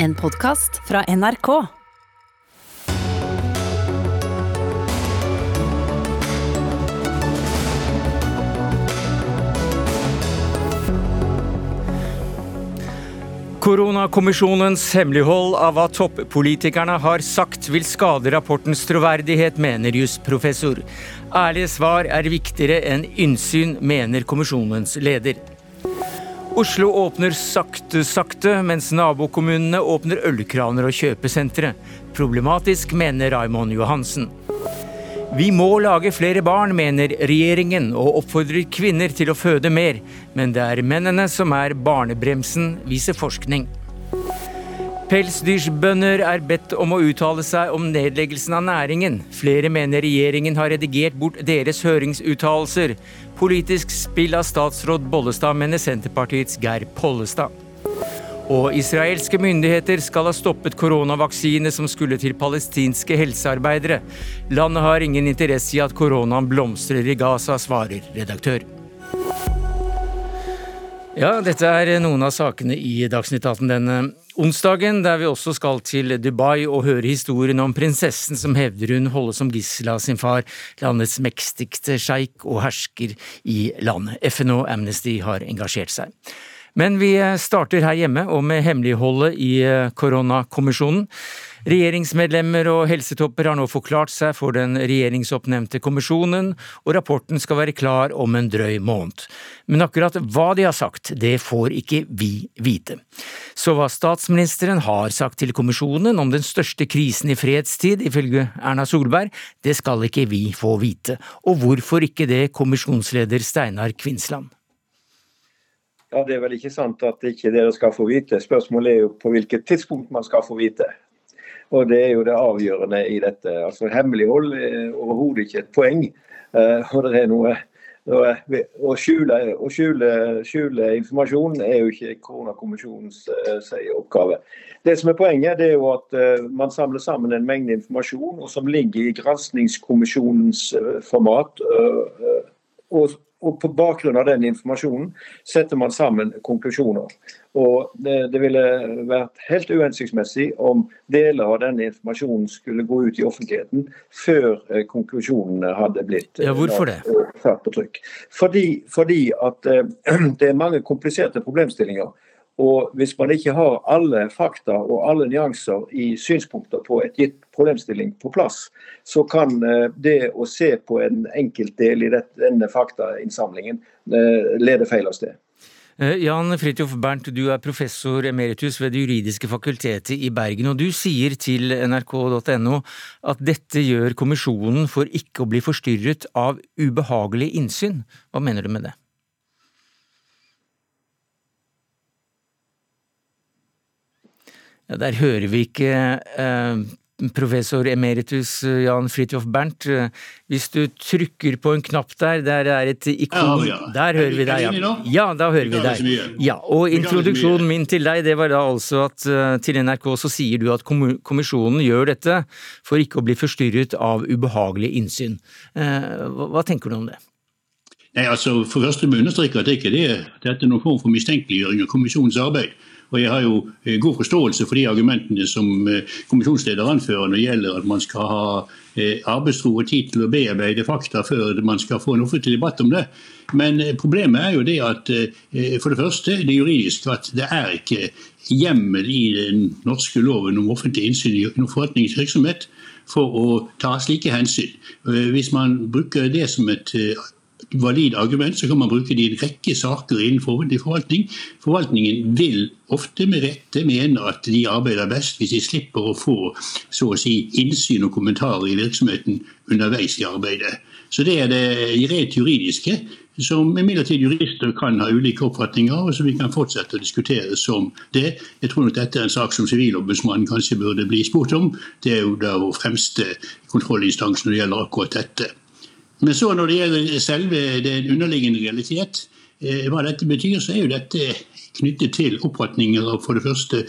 En podkast fra NRK. Koronakommisjonens hemmelighold av hva toppolitikerne har sagt vil skade rapportens troverdighet, mener jusprofessor. Ærlige svar er viktigere enn innsyn, mener kommisjonens leder. Oslo åpner sakte, sakte, mens nabokommunene åpner ølkraner og kjøpesentre. Problematisk, mener Raymond Johansen. Vi må lage flere barn, mener regjeringen, og oppfordrer kvinner til å føde mer. Men det er mennene som er barnebremsen, viser forskning. Pelsdyrbønder er bedt om å uttale seg om nedleggelsen av næringen. Flere mener regjeringen har redigert bort deres høringsuttalelser. Politisk spill av statsråd Bollestad, mener Senterpartiets Geir Pollestad. Og israelske myndigheter skal ha stoppet koronavaksine som skulle til palestinske helsearbeidere. Landet har ingen interesse i at koronaen blomstrer i Gaza, svarer redaktør. Ja, dette er noen av sakene i Dagsnytt 18 denne onsdagen, der vi også skal til Dubai og høre historien om prinsessen som hevder hun holdes som gissel av sin far, landets mektigste sjeik og hersker i landet. FN og Amnesty har engasjert seg. Men vi starter her hjemme og med hemmeligholdet i eh, koronakommisjonen. Regjeringsmedlemmer og helsetopper har nå forklart seg for den regjeringsoppnevnte kommisjonen, og rapporten skal være klar om en drøy måned. Men akkurat hva de har sagt, det får ikke vi vite. Så hva statsministeren har sagt til kommisjonen om den største krisen i fredstid, ifølge Erna Solberg, det skal ikke vi få vite. Og hvorfor ikke det, kommisjonsleder Steinar Kvinsland? Ja, Det er vel ikke sant at ikke dere skal få vite. Spørsmålet er jo på hvilket tidspunkt man skal få vite. Og Det er jo det avgjørende i dette. Altså Hemmelighold er overhodet ikke et poeng. Uh, og det er noe å skjule, å skjule, skjule, informasjon er jo ikke koronakommisjonens uh, oppgave. Det som er Poenget det er jo at uh, man samler sammen en mengde informasjon og som ligger i granskingskommisjonens format. og og På bakgrunn av den informasjonen setter man sammen konklusjoner. Og det, det, ville vært helt uhensiktsmessig om deler av denne informasjonen skulle gå ut i offentligheten før eh, konklusjonene hadde blitt ja? Eh, satt på trykk. Fordi, fordi at eh, det er mange kompliserte problemstillinger og hvis man ikke har alle fakta og alle nyanser i synspunkter på et gitt problemstilling på plass, så kan eh, det å se på en enkeltdel i denne faktainnsamlingen eh, lede feil av sted. Eh, Jan Fridtjof Bernt, du er professor emeritus ved Det juridiske fakultetet i Bergen, og du sier til nrk.no at dette gjør kommisjonen for ikke å bli forstyrret av ubehagelig innsyn. Hva mener du med det? Der hører vi ikke eh, professor emeritus eh, Jan Fridtjof Bernt. Eh, hvis du trykker på en knapp der, der er et ikon ja, ja. Der hører vi deg, ja. Ja, da hører vi deg. Ja, og introduksjonen min til deg, det var da altså at eh, til NRK så sier du at kommisjonen gjør dette for ikke å bli forstyrret av ubehagelig innsyn. Hva tenker du om det? Nei, altså, For første må jeg understreke at det ikke er dette noen form for mistenkeliggjøring av kommisjonens arbeid. Og Jeg har jo eh, god forståelse for de argumentene som eh, kommisjonsleder anfører når det gjelder at man skal ha eh, arbeidsro og tid til å bearbeide fakta før man skal få en offentlig debatt om det. Men problemet er jo det at for det første det er juridisk at det er ikke hjemmel i den norske loven om offentlig innsyn i forretningsvirksomhet for å ta slike hensyn. Hvis man bruker det som et valid argument, så kan man bruke det i en rekke saker innenfor forvaltning. Forvaltningen vil ofte med rette mene at de arbeider best hvis de slipper å få så å si, innsyn og kommentarer i virksomheten underveis i arbeidet. Så det er det rent juridiske, som imidlertid jurister kan ha ulike oppfatninger av, og som vi kan fortsette å diskutere som det. Jeg tror nok dette er en sak som Sivilombudsmannen kanskje burde bli spurt om. Det er jo da vår fremste kontrollinstans når det gjelder akkurat dette. Men så når det gjelder selve den underliggende realitet, eh, hva dette betyr, så er jo dette knyttet til oppfatninger av for det første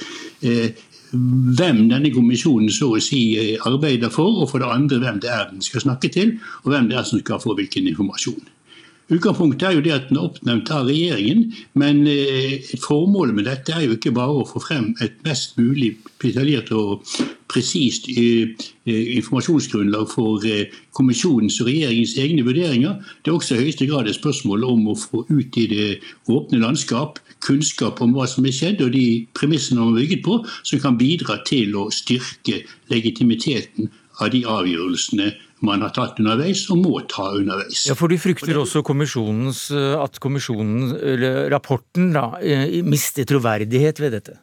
eh, hvem denne kommisjonen så å si eh, arbeider for, og for det andre hvem det er den skal snakke til, og hvem det er som skal få hvilken informasjon. Utgangspunktet er jo det at den er oppnevnt av regjeringen, men eh, formålet med dette er jo ikke bare å få frem et mest mulig detaljert og presist eh, eh, informasjonsgrunnlag for kommisjonens og regjeringens egne vurderinger. Det er også i høyeste grad et spørsmål om å få ut i det åpne landskap kunnskap om hva som er skjedd og de premissene man har bygget på, som kan bidra til å styrke legitimiteten av de avgjørelsene man har tatt underveis og må ta underveis. Ja, For du frykter også kommisjonens at kommisjonen, eller rapporten da, eh, mister troverdighet ved dette?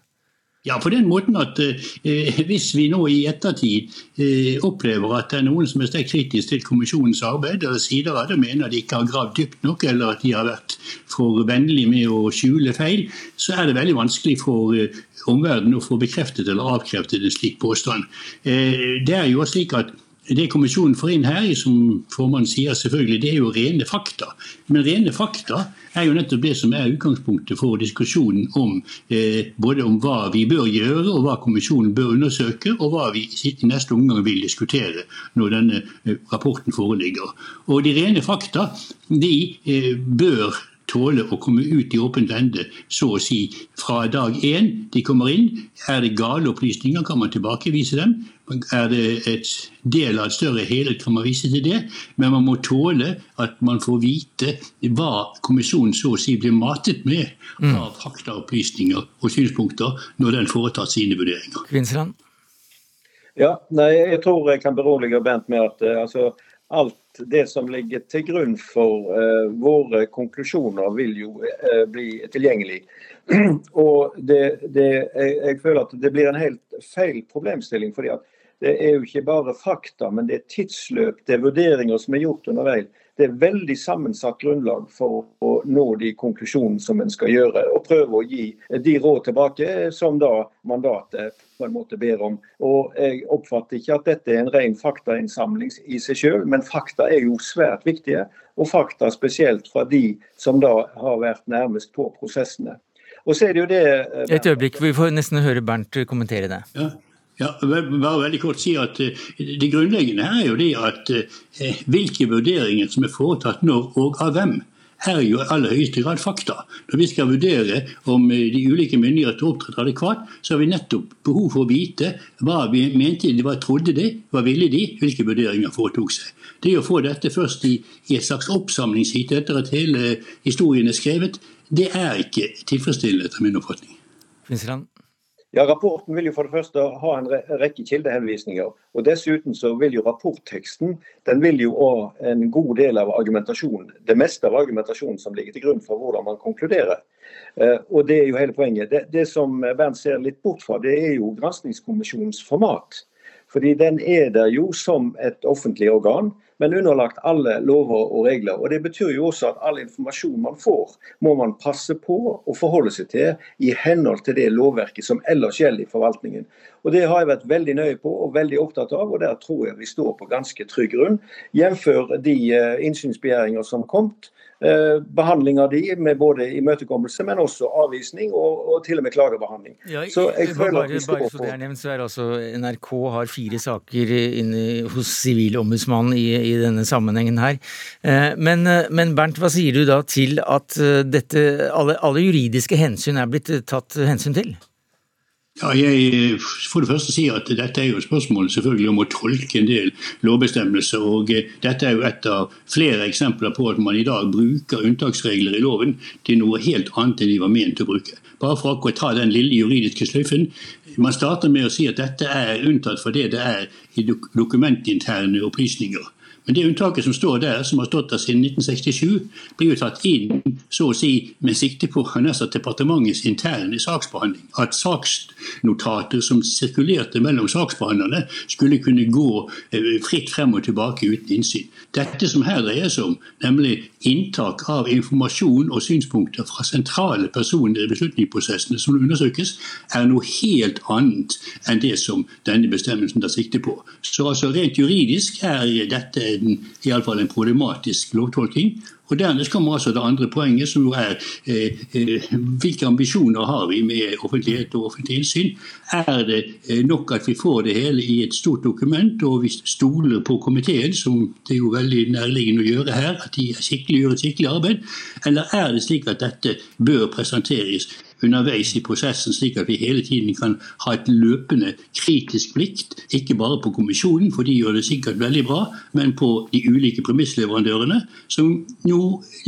Ja, på den måten at eh, Hvis vi nå i ettertid eh, opplever at det er noen som er sterkt kritisk til kommisjonens arbeid, eller sider av det mener de ikke har gravd dypt nok, eller at de har vært for vennlige med å skjule feil, så er det veldig vanskelig for eh, omverdenen å få bekreftet eller avkreftet en slik påstand. Eh, det er jo slik at det kommisjonen får inn her, som formannen sier, selvfølgelig, det er jo rene fakta. Men rene fakta er jo nettopp det som er utgangspunktet for diskusjonen om eh, både om hva vi bør gjøre, og hva kommisjonen bør undersøke, og hva vi i neste omgang vil diskutere når denne eh, rapporten foreligger. Og de rene fakta de eh, bør tåle å komme ut i åpent ende, så å si fra dag én de kommer inn. Er det gale opplysninger, kan man tilbakevise dem. Er det et del av et større helhet, kan man vise til det. Men man må tåle at man får vite hva kommisjonen så å si blir matet med mm. av faktaopplysninger og synspunkter når den foretar sine vurderinger. Kvinsland? Ja, nei, Jeg tror jeg kan berolige Bent med at uh, altså, alt det som ligger til grunn for uh, våre konklusjoner, vil jo uh, bli tilgjengelig. og det, det, jeg, jeg, føler at det blir en helt feil problemstilling. fordi at det er jo ikke bare fakta, men det er tidsløp, det er vurderinger som er gjort underveis. Det er veldig sammensatt grunnlag for å nå de konklusjonene som en skal gjøre, og prøve å gi de råd tilbake som da mandatet på en måte ber om. Og Jeg oppfatter ikke at dette er en ren faktainnsamling i seg selv, men fakta er jo svært viktige. Og fakta spesielt fra de som da har vært nærmest på prosessene. Og så er det jo det... Eh, Et øyeblikk, vi får nesten høre Bernt kommentere det. Ja. Ja, bare veldig kort si at uh, Det grunnleggende her er jo det at uh, hvilke vurderinger som er foretatt når og av hvem, er jo i aller høyeste grad fakta. Når vi skal vurdere om uh, de ulike myndigheter opptrådte adekvat, så har vi nettopp behov for å vite hva vi mente, hva trodde de, hva ville de, hvilke vurderinger foretok seg. Det å få dette først i, i et slags oppsamlingsheat etter at hele historien er skrevet, det er ikke tilfredsstillende etter min oppfatning. Finnsland? Ja, Rapporten vil jo for det første ha en rekke kildehenvisninger. og Dessuten så vil jo rapportteksten den vil jo ha en god del av argumentasjonen, det meste av argumentasjonen som ligger til grunn for hvordan man konkluderer. Eh, og Det er jo hele poenget. Det, det som Bernt ser litt bort fra, det er jo granskingskommisjonens format. Fordi Den er der jo som et offentlig organ men underlagt alle lover og regler. Og Det betyr jo også at all informasjon man får, må man passe på å forholde seg til i henhold til det lovverket som ellers gjelder i forvaltningen. Og Det har jeg vært veldig nøye på og veldig opptatt av, og der tror jeg vi står på ganske trygg grunn. Jf. de uh, innsynsbegjæringer som har kommet, Eh, behandling av de med både imøtekommelse, men også avvisning og, og, til og med klagebehandling. Ja, så jeg føler bare, at vi står bare så det er nevnt, så er altså NRK har fire saker inne hos Sivilombudsmannen i, i, denne sammenhengen her. Eh, men, eh, men, Bernt, hva sier du da til at dette, alle, alle juridiske hensyn er blitt tatt hensyn til? Ja, jeg får det første si at Dette er jo et spørsmål selvfølgelig om å tolke en del lovbestemmelser. og eh, Dette er jo et av flere eksempler på at man i dag bruker unntaksregler i loven til noe helt annet enn de var ment å bruke. Bare for å ta den lille juridiske sløyfen. Man starter med å si at dette er unntatt fordi det er i dokumentinterne opplysninger. Men det unntaket som står der, som har stått der siden 1967, blir jo tatt inn så å si med sikte på departementets interne saksbehandling. At saksnotater som sirkulerte mellom saksbehandlerne, skulle kunne gå eh, fritt frem og tilbake uten innsyn. Dette som her dreier seg om, nemlig inntak av informasjon og synspunkter fra sentrale personer i beslutningsprosessene som undersøkes, er noe helt annet enn det som denne bestemmelsen tar sikte på. Så altså rent juridisk er dette en, i alle fall en problematisk lovtolking. Og Dernest kommer altså det andre poenget, som jo er eh, eh, hvilke ambisjoner har vi med offentlighet og offentlig innsyn. Er det eh, nok at vi får det hele i et stort dokument, og vi stoler på komiteen, som det er jo veldig nærliggende å gjøre her, at de gjør et skikkelig arbeid? Eller er det slik at dette bør presenteres underveis i prosessen, slik at vi hele tiden kan ha et løpende kritisk blikk, ikke bare på kommisjonen, for de gjør det sikkert veldig bra, men på de ulike premissleverandørene, som nå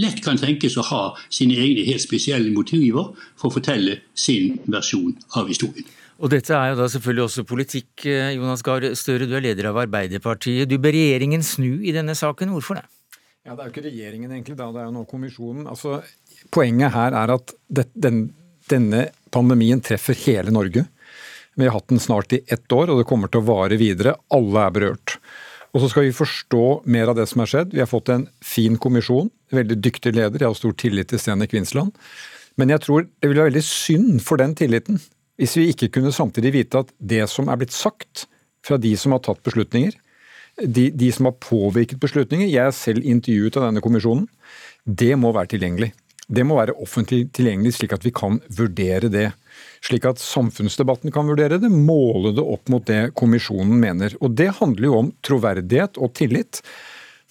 lett kan tenkes å ha sine egne helt spesielle motiver for å fortelle sin versjon av historien. Og dette er jo da selvfølgelig også politikk. Eh, Jonas Gahr Støre, du er leder av Arbeiderpartiet. Du ber regjeringen snu i denne saken. Hvorfor det? Ja, Det er jo ikke regjeringen egentlig, da. Det er jo nå kommisjonen. Altså, Poenget her er at det, den, denne pandemien treffer hele Norge. Vi har hatt den snart i ett år, og det kommer til å vare videre. Alle er berørt. Og så skal vi forstå mer av det som er skjedd. Vi har fått en fin kommisjon, veldig dyktig leder. Jeg har stor tillit til Stene Kvinsland. Men jeg tror det ville være veldig synd for den tilliten hvis vi ikke kunne samtidig vite at det som er blitt sagt fra de som har tatt beslutninger, de, de som har påvirket beslutninger Jeg er selv intervjuet av denne kommisjonen. Det må være tilgjengelig. Det må være offentlig tilgjengelig, slik at vi kan vurdere det. Slik at samfunnsdebatten kan vurdere det, måle det opp mot det kommisjonen mener. Og Det handler jo om troverdighet og tillit.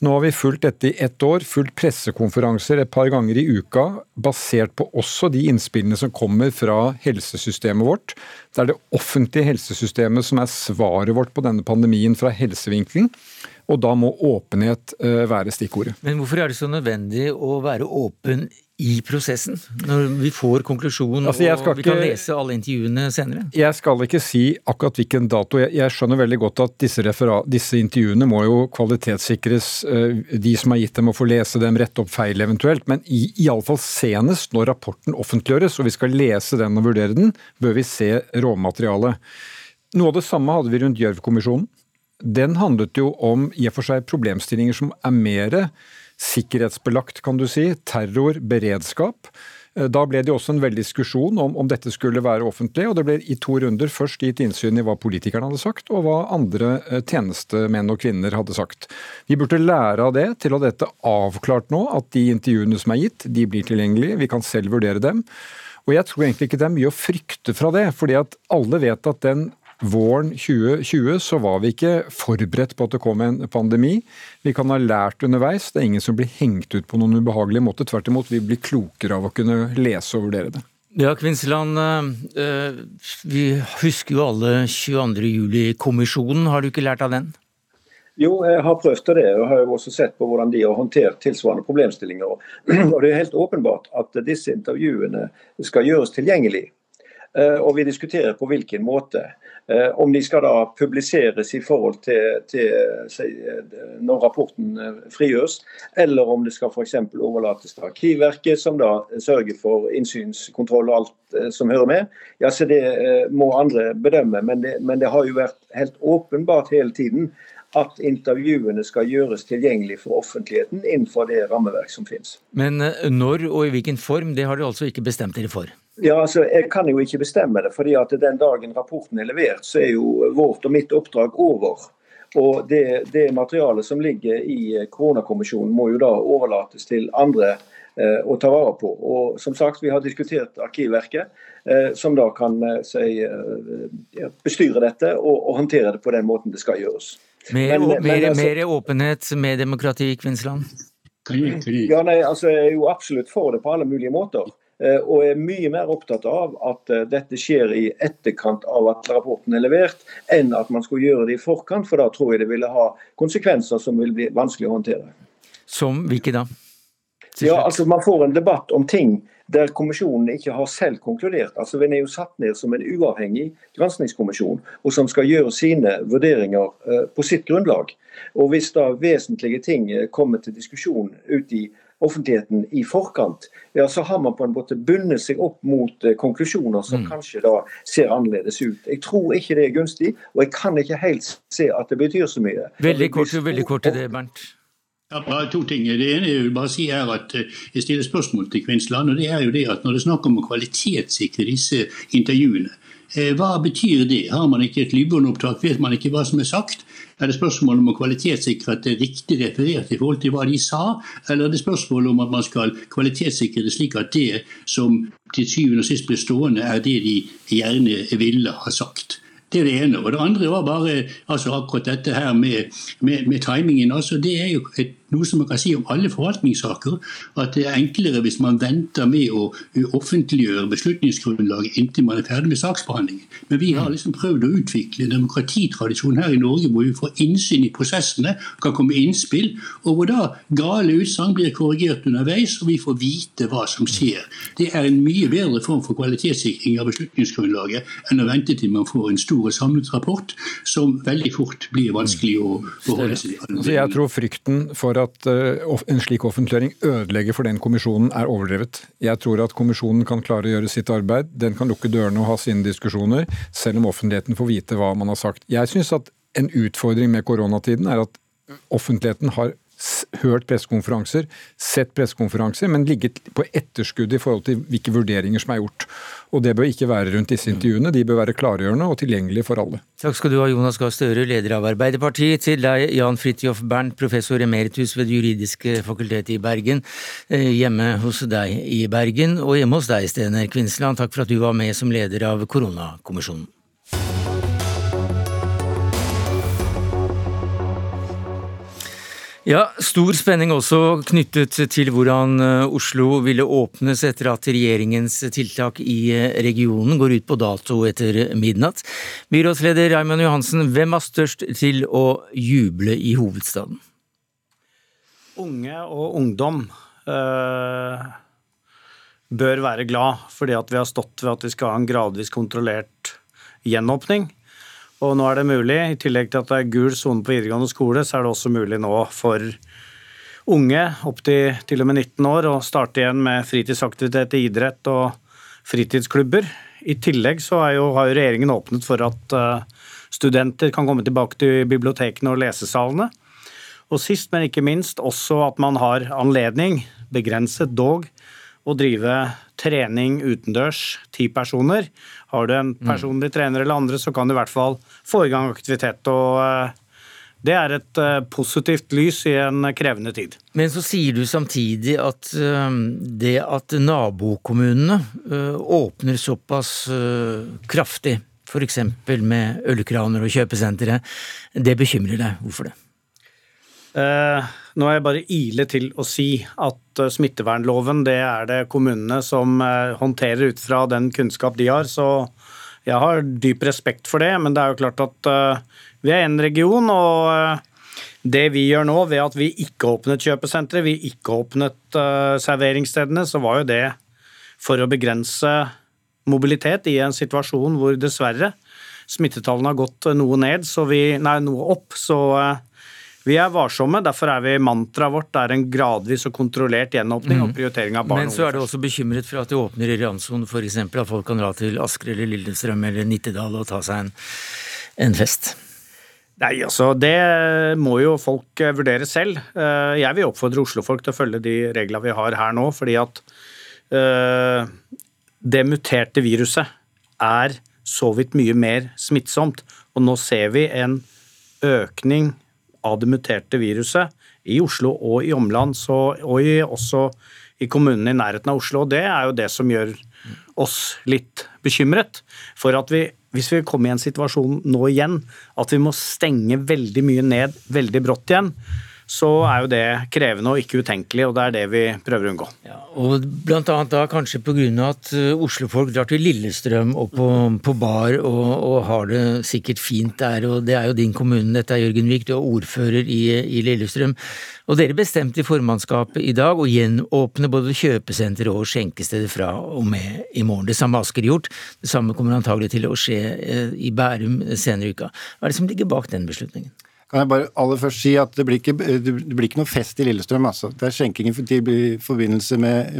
Nå har vi fulgt dette i ett år, fulgt pressekonferanser et par ganger i uka, basert på også de innspillene som kommer fra helsesystemet vårt. Det er det offentlige helsesystemet som er svaret vårt på denne pandemien fra helsevinkelen. Og da må åpenhet eh, være stikkordet. Men hvorfor er det så nødvendig å være åpen i prosessen, når vi får konklusjon altså, og vi kan ikke, lese alle intervjuene senere? Jeg skal ikke si akkurat hvilken dato. Jeg, jeg skjønner veldig godt at disse, disse, intervjuene må jo kvalitetssikres. Eh, de som har gitt dem, må få lese dem, rette opp feil eventuelt. Men iallfall senest når rapporten offentliggjøres og vi skal lese den og vurdere den, bør vi se råmaterialet. Noe av det samme hadde vi rundt Gjørv-kommisjonen. Den handlet jo om i og for seg problemstillinger som er mer sikkerhetsbelagt, kan du si. Terror, beredskap. Eh, da ble det også en veldig diskusjon om, om dette skulle være offentlig, og det ble i to runder først gitt innsyn i hva politikerne hadde sagt, og hva andre eh, tjenestemenn og -kvinner hadde sagt. Vi burde lære av det til å ha dette avklart nå, at de intervjuene som er gitt, de blir tilgjengelige, vi kan selv vurdere dem. Og jeg tror egentlig ikke det er mye å frykte fra det, fordi at alle vet at den Våren 2020 så var vi ikke forberedt på at det kom en pandemi. Vi kan ha lært underveis. Det er ingen som blir hengt ut på noen ubehagelig måte. Tvert imot, vi blir klokere av å kunne lese og vurdere det. Ja, Kvinnsland, eh, vi husker jo alle 22. juli-kommisjonen. Har du ikke lært av den? Jo, jeg har prøvd det, og har jo også sett på hvordan de har håndtert tilsvarende problemstillinger. Og Det er helt åpenbart at disse intervjuene skal gjøres tilgjengelig. Eh, og vi diskuterer på hvilken måte. Eh, om de skal da publiseres i forhold til, til eh, når rapporten frigjøres, eller om det skal f.eks. overlates til Arkivverket, som da sørger for innsynskontroll og alt som hører med. Ja, så Det må andre bedømme, men det, men det har jo vært helt åpenbart hele tiden at intervjuene skal gjøres tilgjengelig for offentligheten innenfor det rammeverk som finnes. Men når og i hvilken form, det har du altså ikke bestemt dere for? Ja, altså, Jeg kan jo ikke bestemme det. fordi at Den dagen rapporten er levert, så er jo vårt og mitt oppdrag over. Og Det, det materialet som ligger i koronakommisjonen må jo da overlates til andre eh, å ta vare på. Og som sagt, Vi har diskutert Arkivverket, eh, som da kan eh, si, eh, bestyre dette og, og, håndtere det på den måten det skal gjøres. Mer, men, men, altså, mer åpenhet, med demokrati, Kvinnsland? Ja, nei, altså, Jeg er jo absolutt for det på alle mulige måter. Eh, og er mye mer opptatt av at eh, dette skjer i etterkant av at rapporten er levert, enn at man skulle gjøre det i forkant, for da tror jeg det ville ha konsekvenser som vil bli vanskelig å håndtere. Som hvilke da? Ja, altså Man får en debatt om ting der kommisjonen ikke har selv konkludert. Altså Den er jo satt ned som en uavhengig granskingskommisjon, og som skal gjøre sine vurderinger uh, på sitt grunnlag. Og Hvis da vesentlige ting kommer til diskusjon ut i offentligheten i forkant, ja, så har man på en måte bundet seg opp mot eh, konklusjoner som mm. kanskje da ser annerledes ut. Jeg tror ikke det er gunstig, og jeg kan ikke helt se at det betyr så mye. Veldig kort, veldig kort til det, Bernt. Ja, bare to ting. Det ene jeg vil bare si er at eh, jeg stiller spørsmål til Kvinnsland. og det er jo det at Når det er snakk om å kvalitetssikre disse intervjuene, Eh, hva betyr det? Har man ikke et lydbåndopptak, vet man ikke hva som er sagt? Er det spørsmål om å kvalitetssikre at det er riktig referert i forhold til hva de sa, eller er det spørsmål om at man skal kvalitetssikre det slik at det som til syvende og sist blir stående, er det de gjerne ville ha sagt? Det er det ene. Og det andre var bare altså akkurat dette her med, med, med timingen. altså Det er jo et noe som man kan si om alle forvaltningssaker, at det er enklere hvis man venter med å offentliggjøre beslutningsgrunnlaget inntil man er ferdig med saksbehandlingen. Men vi har liksom prøvd å utvikle en demokratitradisjon her i Norge hvor vi får innsyn i prosessene, kan komme innspill, og hvor da gale utsagn blir korrigert underveis, og vi får vite hva som skjer. Det er en mye bedre form for kvalitetssikring av beslutningsgrunnlaget enn å vente til man får en stor og samlet rapport, som veldig fort blir vanskelig å forholde seg til. Jeg tror frykten for at eh, en slik offentliggjøring ødelegger for den kommisjonen, er overdrevet. Jeg tror at kommisjonen kan klare å gjøre sitt arbeid. Den kan lukke dørene og ha sine diskusjoner, selv om offentligheten får vite hva man har sagt. Jeg syns at en utfordring med koronatiden er at offentligheten har hørt pressekonferanser, sett pressekonferanser, men ligget på etterskudd i forhold til hvilke vurderinger som er gjort. Og Det bør ikke være rundt disse intervjuene, de bør være klargjørende og tilgjengelige for alle. Takk skal du ha, Jonas Gahr Støre, leder av Arbeiderpartiet. Til deg, Jan Fridtjof Bernt, professor emeritus ved Det juridiske fakultet i Bergen. Eh, hjemme hos deg i Bergen, og hjemme hos deg, Stener Kvinsland. Takk for at du var med som leder av koronakommisjonen. Ja, Stor spenning også knyttet til hvordan eh, Oslo ville åpnes etter at regjeringens tiltak i eh, regionen går ut på dato etter midnatt. Byrådsleder Raymond Johansen, hvem er størst til å juble i hovedstaden? Unge og ungdom øh, bør være glad fordi at vi har stått ved at vi skal ha en gradvis kontrollert gjenåpning. Og nå er det mulig, i tillegg til at det er gul sone på videregående skole, så er det også mulig nå for unge opp til til og med 19 år å starte igjen med fritidsaktivitet, idrett og fritidsklubber. I tillegg så jo, har jo regjeringen åpnet for at uh, studenter kan komme tilbake til bibliotekene og lesesalene. Og sist, men ikke minst, også at man har anledning, begrenset dog, å drive trening utendørs, ti personer. Har du en mm. personlig trener eller andre, så kan du i hvert fall få i gang aktivitet. og eh, det er et uh, positivt lys i en krevende tid. Men så sier du samtidig at uh, det at nabokommunene åpner såpass kraftig, f.eks. med ølkraner og kjøpesentre, det bekymrer deg. Hvorfor det? Nå er jeg bare ile til å si at eh, smittevernloven det er det kommunene som eh, håndterer ut fra den kunnskap de har. Så jeg har dyp respekt for det, men det er jo klart at eh, vi er en region. og det vi gjør nå, ved at vi ikke åpnet kjøpesentre, vi ikke åpnet serveringsstedene, så var jo det for å begrense mobilitet i en situasjon hvor dessverre smittetallene har gått noe ned, så vi, nei, noe opp. Så vi er varsomme, derfor er vi mantraet vårt det er en gradvis og kontrollert gjenåpning og mhm. prioritering av barn Men så er du også bekymret for at det åpner i randsonen, f.eks. at folk kan dra til Asker eller Lillestrøm eller Nittedal og ta seg en, en fest? Nei, altså Det må jo folk eh, vurdere selv. Eh, jeg vil oppfordre Oslo-folk til å følge de reglene vi har her nå. fordi at uh, det muterte viruset er så vidt mye mer smittsomt. Og nå ser vi en økning av det muterte viruset i Oslo og i omland, så, og i, også i kommunene i nærheten av Oslo. og Det er jo det som gjør oss litt bekymret. For at vi, hvis vi kommer i en situasjon nå igjen, at vi må stenge veldig mye ned veldig brått igjen, så er jo det krevende og ikke utenkelig, og det er det vi prøver å unngå. Ja, og blant annet da kanskje pga. at oslofolk Oslo-folk drar til Lillestrøm og på, på bar og, og, har det sikkert fint der, og det er jo din kommune, dette er Jørgen Vik, du er ordfører i, i Lillestrøm. Og dere bestemte i formannskapet i dag å gjenåpne både kjøpesenter og skjenkesteder fra og med i morgen. Det samme Asker gjort, det samme kommer antagelig til å skje uh, i Bærum senere i uka. Hva er det som ligger bak den beslutningen? Kan jeg bare aller først si at det blir ikke, det blir ikke noe fest i Lillestrøm. altså. Det er skjenking i forbindelse med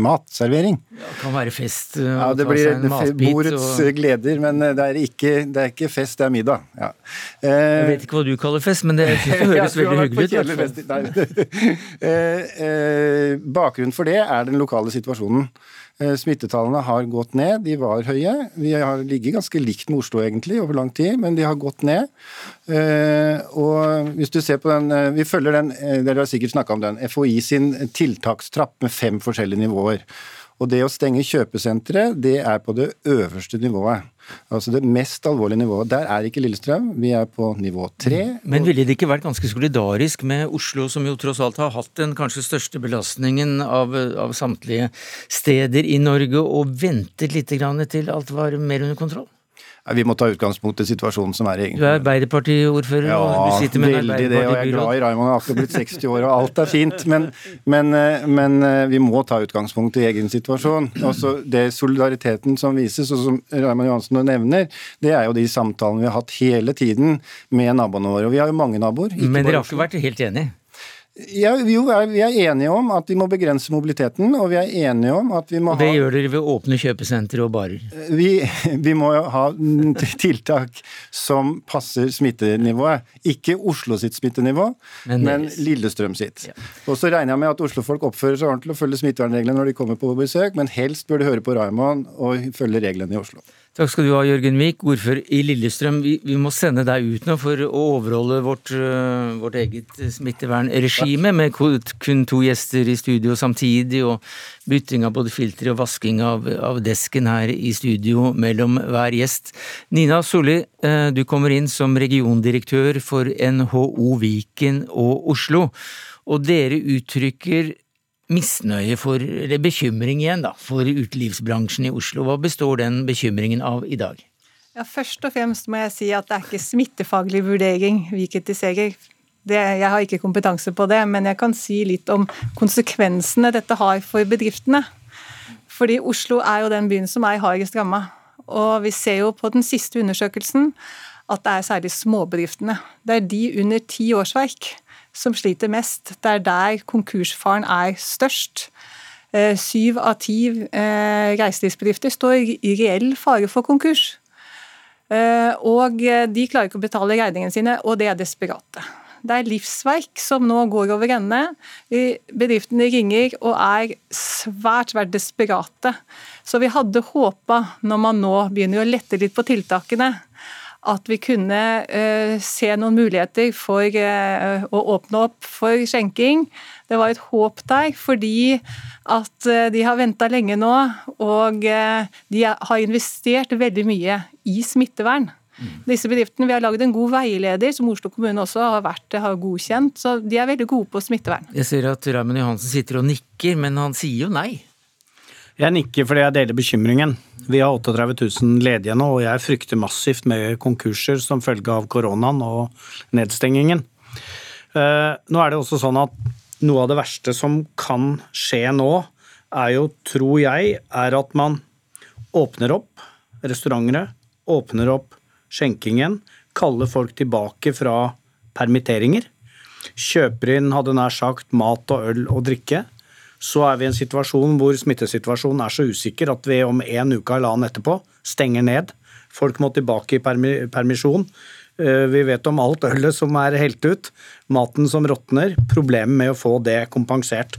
matservering. Ja, det kan være fest. Uh, ja, Det blir bordets og... gleder, men uh, det er, ikke, det er, ikke, fest, det er middag. Ja. Eh, jeg vet ikke hva du kaller fest, men det, det høres veldig hyggelig ut. eh, eh, bakgrunnen for det er den lokale situasjonen. Eh, smittetallene har gått ned, de var høye. Vi har ligget ganske likt med Oslo egentlig over lang tid, men de har gått ned. Eh, og hvis du ser på den, eh, Vi følger den, dere har sikkert snakka om den, FHI sin tiltakstrapp med fem forskjellige nivåer. Og det å stenge kjøpesentre, det er på det øverste nivået. Altså det mest alvorlige nivået. Der er ikke Lillestrøm, vi er på nivå tre. Men ville det ikke vært ganske solidarisk med Oslo, som jo tross alt har hatt den kanskje største belastningen av, av samtlige steder i Norge, og ventet litt til alt var mer under kontroll? Vi må ta utgangspunkt i situasjonen som er egentlig. Du er Arbeiderpartiordfører ja, og du sitter med en veldig det, og jeg er glad i Raymond, Jeg har akkurat blitt 60 år og alt er fint. Men, men, eh, men, eh, vi må ta utgangspunkt i egen situasjon. Også det solidariteten som vises, og som Raymond Johansen nevner, det er jo de samtalene vi har hatt hele tiden med naboene våre. Og vi har jo mange naboer. Men dere har ikke vært helt enige? Ja, jo, vi er enige om at vi må begrense mobiliteten, og vi er enige om at vi må ha Og Det gjør dere ved åpne kjøpesentre og barer? Vi, vi må ha tiltak som passer smittenivået. Ikke Oslo sitt smittenivå, men, men Lillestrøm sitt. Ja. Og så regner jeg med at Oslo-folk oppfører seg ordentlig og følger smittevernreglene når de kommer på besøk, men helst bør de høre på Raymond og følge reglene i Oslo. Takk skal du ha, Jørgen Wiik, ordfører i Lillestrøm. Vi, vi, må sende deg ut nå for å overholde vårt, uh, vårt eget smittevernregime, med kun to gjester i studio samtidig, og bytting av både filtre og vasking av, av, desken her i studio mellom hver gjest. Nina Solli, uh, du kommer inn som regiondirektør for NHO Viken og Oslo, og dere uttrykker misnøye for, eller bekymring igjen, da, for utelivsbransjen i Oslo. Hva består den bekymringen av i dag? Ja, Først og fremst må jeg si at det er ikke smittefaglig vurdering vi kritiserer. Det, jeg har ikke kompetanse på det, men jeg kan si litt om konsekvensene dette har for bedriftene. Fordi Oslo er jo den byen som er hardest ramma. Og vi ser jo på den siste undersøkelsen at det er særlig småbedriftene. Det er de under ti årsverk som sliter mest. Det er der konkursfaren er størst. Eh, syv av ti eh, reiselivsbedrifter står i reell fare for konkurs. Eh, og de klarer ikke å betale regningene sine, og det er desperate. Det er livsverk som nå går over ende. Bedriftene ringer og er svært, svært desperate. Så vi hadde håpa, når man nå begynner å lette litt på tiltakene, at vi kunne uh, se noen muligheter for uh, å åpne opp for skjenking. Det var et håp der, fordi at uh, de har venta lenge nå. Og de har investert veldig mye i smittevern. Mm. Disse bedriftene, Vi har lagd en god veileder, som Oslo kommune også har vært har godkjent. Så de er veldig gode på smittevern. Jeg ser at Raymond Johansen sitter og nikker, men han sier jo nei. Jeg nikker fordi jeg deler bekymringen. Vi har 38 000 ledige nå, og jeg frykter massivt med konkurser som følge av koronaen og nedstengingen. Eh, nå er det også sånn at noe av det verste som kan skje nå, er jo, tror jeg, er at man åpner opp restaurantene, åpner opp skjenkingen, kaller folk tilbake fra permitteringer. Kjøper inn, hadde nær sagt, mat og øl og drikke så er vi i en situasjon hvor smittesituasjonen er så usikker at vi om en uke eller annen etterpå stenger ned. Folk må tilbake i permisjon. Eh, vi vet om alt ølet som er helt ut, maten som råtner, problemet med å få det kompensert.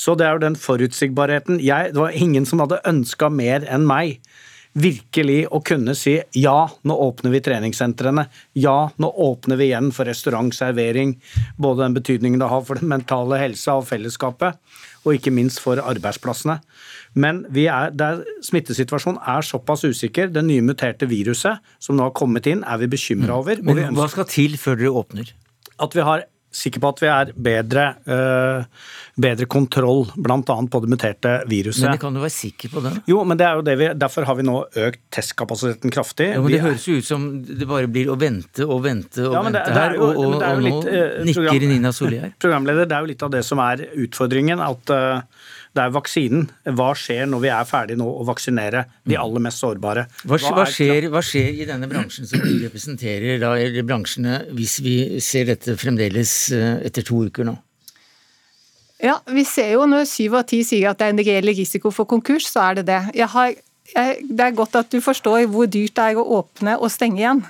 Så det er jo den forutsigbarheten. Jeg, det var ingen som hadde ønska mer enn meg virkelig å kunne si ja, nå åpner vi treningssentrene. Ja, nå åpner vi igjen for restaurantservering. Både den betydningen det har for den mentale helsa og fellesskapet og ikke minst for arbeidsplassene. Men er, der smittesituasjonen er såpass usikker, det nye muterte viruset som nå har kommet inn, er vi bekymra mm. over. Men hva skal til før dere åpner? At vi har sikker på at vi er bedre, uh, bedre kontroll bl.a. på det muterte viruset. Men det kan du være sikker på det? Jo, men det er jo det vi, derfor har vi nå økt testkapasiteten kraftig. Ja, men Det høres jo ut som det bare blir å vente og vente og ja, vente det, det her, og, og, og nå uh, nikker Nina Solli Programleder, det er jo litt av det som er utfordringen. at uh, det er vaksinen. Hva skjer når vi er ferdig nå å vaksinere de mm. aller mest sårbare? Hva, hva, skjer, hva skjer, i denne bransjen som du representerer, da, eller bransjene, hvis vi ser dette fremdeles eh, etter to uker nå? Ja, vi ser jo når syv av ti sier at det er en reell risiko for konkurs, så er det det. Har, jeg, det er godt at du forstår hvor dyrt det er å åpne og stenge igjen.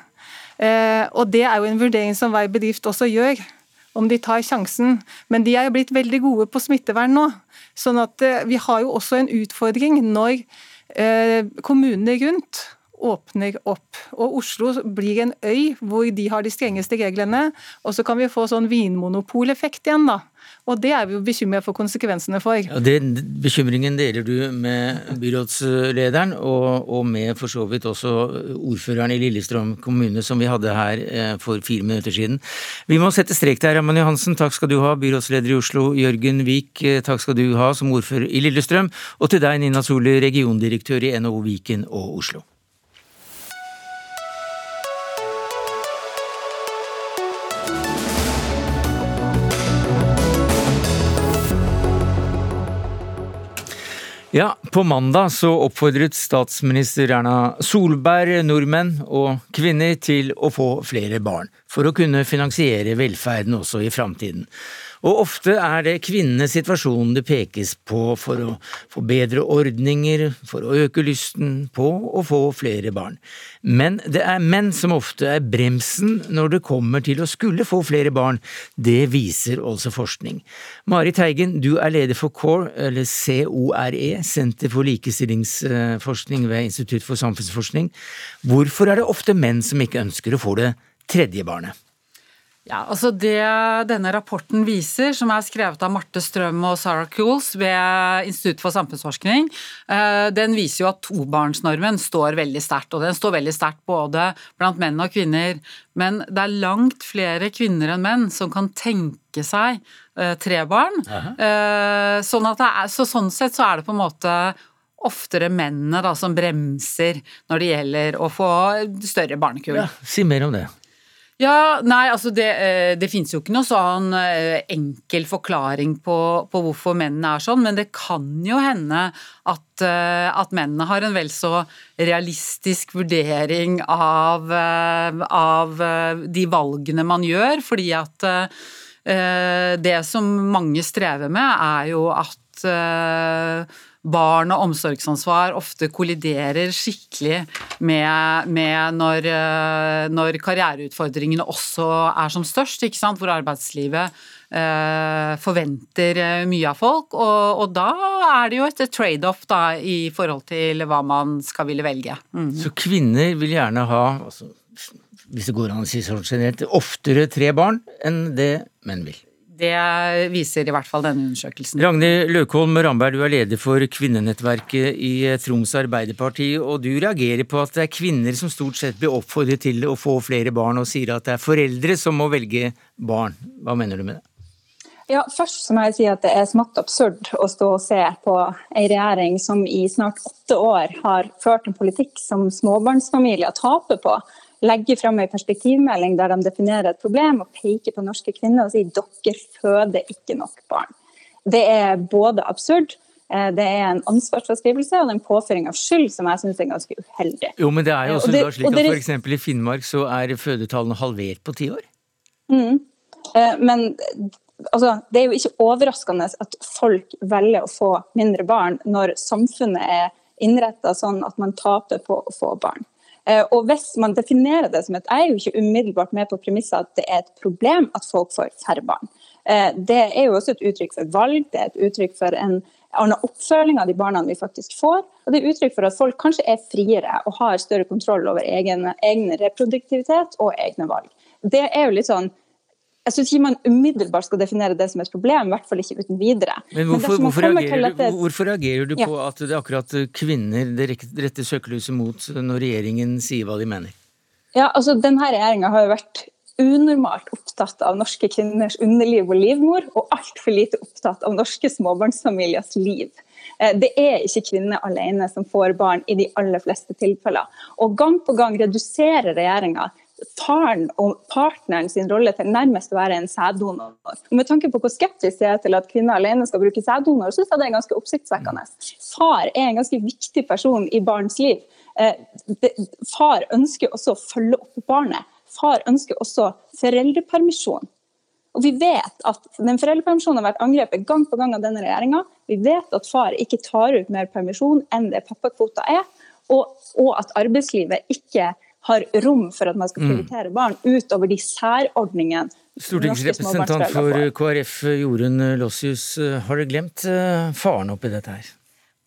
Eh, og det er jo en vurdering som hver bedrift også gjør. om de tar sjansen. Men de er jo blitt veldig gode på smittevern nå. Sånn at eh, vi har jo også en utfordring når eh, kommunene rundt åpner opp. Og Oslo blir en øy hvor de har de strengeste reglene. Og så kan vi få sånn vinmonopoleffekt igjen, da. Og det er vi jo bekymra for konsekvensene for. Ja, den bekymringen deler du med byrådslederen, og, og, med for så vidt også ordføreren i Lillestrøm kommune, som vi hadde her eh, for fire minutter siden. Vi må sette strek der, Raman Johansen. Takk skal du ha, byrådsleder i Oslo. Jørgen Vik, eh, takk skal du ha som ordfører i Lillestrøm. Og til deg, Nina Soli, regiondirektør i NHO Viken og Oslo. Ja, på mandag så oppfordret statsminister Erna Solberg nordmenn og kvinner til å få flere barn, for å kunne finansiere velferden også i framtiden. Og ofte er det kvinnenes situasjon det pekes på for å få bedre ordninger, for å øke lysten på å få flere barn. Men det er menn som ofte er bremsen når det kommer til å skulle få flere barn. Det viser også forskning. Marit Teigen, du er leder for CORE, eller CORE, Senter for likestillingsforskning ved Institutt for samfunnsforskning. Hvorfor er det ofte menn som ikke ønsker å få det tredje barnet? Ja, altså Det denne rapporten viser, som er skrevet av Marte Strøm og Sarah Cools ved Institutt for samfunnsforskning, eh, den viser jo at tobarnsnormen står veldig sterkt. Og den står veldig sterkt både blant menn og kvinner. Men det er langt flere kvinner enn menn som kan tenke seg eh, tre barn. Uh Sånn, er, så sånn sett så er det på en måte oftere mennene da, som bremser når det gjelder å få større barnekull. Ja, si mer om det. Ja, nei, altså det, eh, det finnes jo ikke noe sånn eh, enkel forklaring på, på, hvorfor mennene er sånn, men det kan jo hende at, eh, at mennene har en vel så realistisk vurdering av, av de valgene man gjør, fordi at det som mange strever med, er jo at barn og omsorgsansvar ofte kolliderer skikkelig med, med når, eh, når, karriereutfordringene også er som størst, hvor arbeidslivet eh, forventer eh, mye av folk. Og, og, da er det jo et trade-off i forhold til hva man skal ville velge. Mm. Så kvinner vil gjerne ha altså, hvis det går an å si sånn generelt, oftere tre barn enn det menn vil? Det viser i hvert fall denne undersøkelsen. Ragnhild Løkholm Ramberg, du er leder for kvinnenettverket i Troms Arbeiderparti, og du reagerer på at det er kvinner som stort sett blir oppfordret til å få flere barn, og sier at det er foreldre som må velge barn. Hva mener du med det? Ja, Først så må jeg si at det er smått absurd å stå og se på en regjering som i snart åtte år har ført en politikk som småbarnsfamilier taper på legger fram en perspektivmelding der de definerer et problem og peker på norske kvinner og sier dere føder ikke nok barn. Det er både absurd, eh, det er en ansvarsfraskrivelse og en påføring av skyld som jeg syns er ganske uheldig. Jo, men det er jo også det, slik at f.eks. i Finnmark så er fødetallene halvert på ti år? Mm. Eh, men altså, det er jo ikke overraskende at folk velger å få mindre barn når samfunnet er innretta sånn at man taper på å få barn. Eh, og hvis man definerer det som et Jeg er jo ikke umiddelbart med på premisset at det er et problem at folk får færre barn. Eh, det er jo også et uttrykk for valg, det er et uttrykk for en annen oppfølging av de barna vi faktisk får. Og det er uttrykk for at folk kanskje er friere og har større kontroll over egen, egen reproduktivitet og egne valg. Det er jo litt sånn jeg syns ikke man umiddelbart skal definere det som et problem, i hvert fall ikke uten videre. Men hvorfor, Men hvorfor, reagerer, dette... hvorfor reagerer, du på ja. at det er akkurat kvinner det retter søkelyset mot når regjeringen sier hva de mener? Ja, altså Denne regjeringa har jo vært unormalt opptatt av norske kvinners underliv og livmor, og altfor lite opptatt av norske småbarnsfamiliers liv. Eh, det er ikke kvinner alene som får barn i de aller fleste tilfeller. Og gang på gang reduserer regjeringa faren og partneren sin rolle til nærmest å være en sæddonor. Med tanke på hvor skeptisk jeg er til at kvinner alene skal bruke sæddonor, syns jeg det er ganske oppsiktsvekkende. Far er en ganske viktig person i barns liv. Eh, far ønsker også å følge opp barnet. Far ønsker også foreldrepermisjon. Og Vi vet at den foreldrepermisjonen har vært angrepet gang på gang av denne regjeringa. Vi vet at far ikke tar ut mer permisjon enn det pappakvota er, og, og at arbeidslivet ikke har rom for at man skal prioritere barn utover de særordningene Stortingsrepresentant for KrF Jorunn Lossius, har du glemt faren oppi dette her?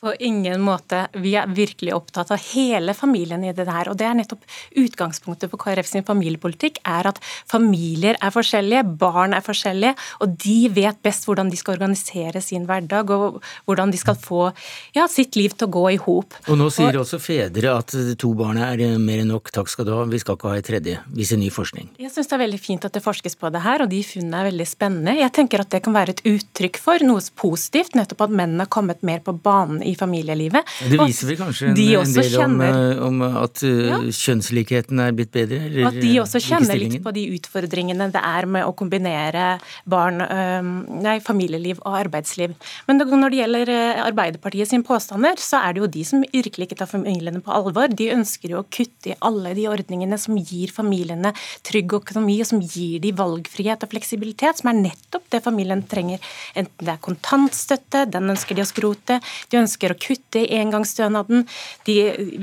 På ingen måte. Vi er virkelig opptatt av hele familien i det her. Og det er nettopp utgangspunktet for KrF sin familiepolitikk, er at familier er forskjellige, barn er forskjellige, og de vet best hvordan de skal organisere sin hverdag, og hvordan de skal få ja, sitt liv til å gå i hop. Og nå sier og, også fedre at to barn er mer enn nok, takk skal du ha, vi skal ikke ha et tredje, viser ny forskning. Jeg syns det er veldig fint at det forskes på det her, og de funnene er veldig spennende. Jeg tenker at det kan være et uttrykk for noe positivt, nettopp at mennene har kommet mer på banen i familielivet. Det viser vel kanskje en, de en del om, om, at uh, ja. kjønnslikheten er blitt bedre? Eller at de også kjenner litt på de utfordringene det er med å kombinere barn, nei, familieliv og arbeidsliv. Men når det gjelder Arbeiderpartiet sin påstander, så er det jo de som virkelig ikke tar familiene på alvor. De ønsker jo å kutte i alle de ordningene som gir familiene trygg økonomi, og som gir de valgfrihet og fleksibilitet, som er nettopp det familien trenger. Enten det er kontantstøtte, den ønsker de å skrote, de ønsker ønsker å kutte i engangsstønaden. De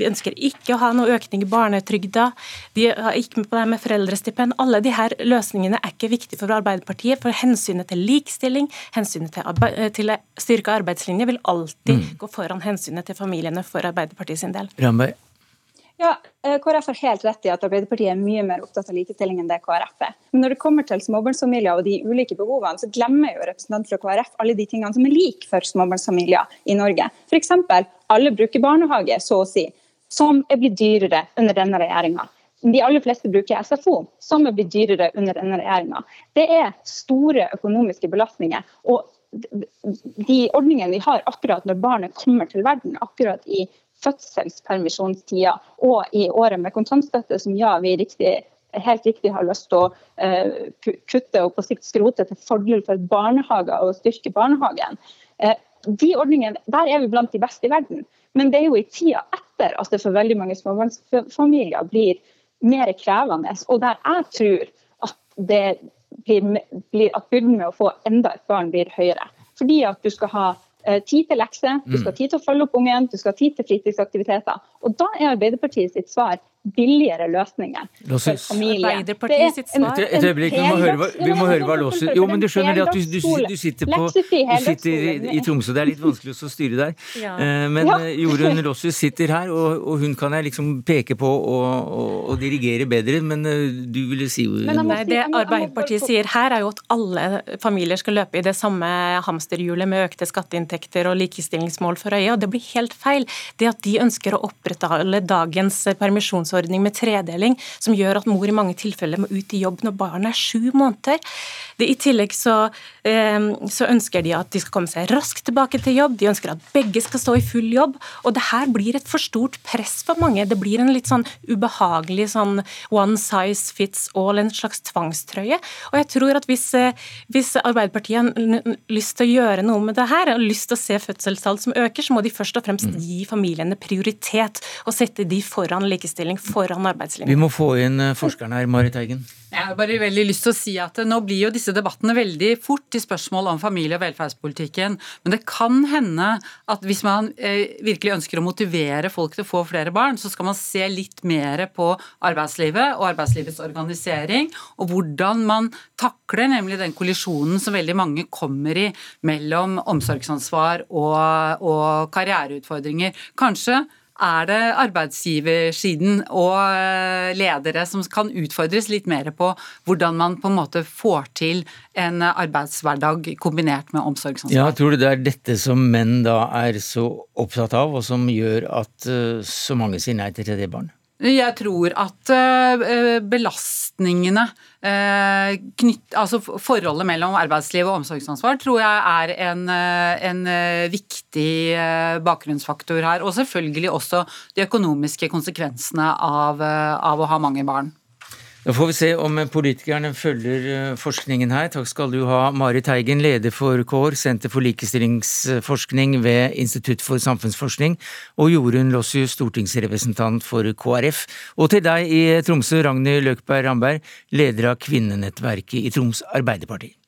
ønsker ikke å ha noe økning i barnetrygda. De har ikke med på det med foreldrestipend. Alle de her løsningene er ikke viktige for Arbeiderpartiet. For hensynet til likestilling, hensynet til, arbeid, til styrke arbeidslinje vil alltid mm. gå foran hensynet til familiene for Arbeiderpartiet sin del. Ramberg. Ja, eh, KrF har helt rett i at Arbeiderpartiet er mye mer opptatt av likestilling enn det KrF er. Men når det kommer til småbarnsfamilier og de ulike behovene, så glemmer jo representanten fra KrF alle de tingene som er like for småbarnsfamilier i Norge. F.eks. alle bruker barnehage, så å si, som er blitt dyrere under denne regjeringa. De aller fleste bruker SFO, som er blitt dyrere under denne regjeringa. Det er store økonomiske belastninger. og de ordningene vi har akkurat når barnet kommer til verden, akkurat i fødselspermisjonstida og i året med kontantstøtte, som ja, vi riktig, helt riktig har lyst til å uh, kutte og på sikt skrote til fordel for barnehager og styrke barnehagen. Uh, de ordningene, Der er vi blant de beste i verden. Men det er jo i tida etter at det for veldig mange småbarnsfamilier blir mer krevende, og der jeg tror at, blir, blir, at byrden med å få enda et barn blir høyere. Fordi at du skal ha Eh, tid til lekser, du skal ha mm. tid til å følge opp ungen, du skal ha tid til fritidsaktiviteter. Og da er Arbeiderpartiet sitt svar billigere løsninger for familien. Arbeiderpartiet sitt svar Et øyeblikk, vi må høre hva, vi må høre hva Låser Jo, men du skjønner det at du, du, du sitter, på, du sitter i, i, Tromsø, det er litt vanskelig å styre der. Eh, men. Eh, Jorunn Lossius sitter her, og, og, hun kan jeg liksom peke på og, og, og dirigere bedre, men du ville si Nei, Det Arbeiderpartiet sier her, er jo at alle familier skal løpe i det samme hamsterhjulet med økte skatteinntekter og likestillingsmål for øye, og det blir helt feil. Det at de ønsker å opprettholde dagens permisjons overgangsordning med tredeling, som gjør at mor i mange tilfeller må ut i jobb når barnet er sju måneder. Det, I tillegg så, eh, så, ønsker de at de skal komme seg raskt tilbake til jobb, de ønsker at begge skal stå i full jobb. og det her blir et for stort press for mange. Det blir en litt sånn ubehagelig sånn one size fits all, en slags tvangstrøye. Og jeg tror at hvis, eh, hvis Arbeiderpartiet har lyst til å gjøre noe med det her, og lyst til å se fødselstall som øker, så må de først og fremst mm. gi familiene prioritet og sette de foran likestilling foran arbeidslinjen. Vi må få inn forskerne her, Marit Eigen. Jeg har bare veldig lyst til å si at Nå blir jo disse debattene veldig fort til spørsmål om familie- og velferdspolitikken. Men det kan hende at hvis man eh, virkelig ønsker å motivere folk til å få flere barn, så skal man se litt mer på arbeidslivet og arbeidslivets organisering, og hvordan man takler nemlig den kollisjonen som veldig mange kommer i mellom omsorgsansvar og, og karriereutfordringer. Kanskje er det arbeidsgiversiden og eh, ledere som kan utfordres litt mer på hvordan man på en måte får til en arbeidshverdag kombinert med omsorgsansvar? Ja, Tror du det er dette som menn da er så opptatt av, og som gjør at eh, så mange sier nei til tredje barn? Jeg tror at eh, belastningene eh, knytt, altså Forholdet mellom arbeidsliv og omsorgsansvar tror jeg er en, eh, en viktig bakgrunnsfaktor her. Og selvfølgelig også de økonomiske konsekvensene av, av å ha mange barn. Da får vi se om politikerne følger eh, forskningen her. Takk skal du ha, Marit Teigen, leder for KÅR, Senter for likestillingsforskning ved Institutt for samfunnsforskning, og Jorunn Lossius, stortingsrepresentant for KrF. Og til deg i Tromsø, Ragnhild Løkberg Ramberg, leder av kvinnenettverket i Troms Arbeiderparti.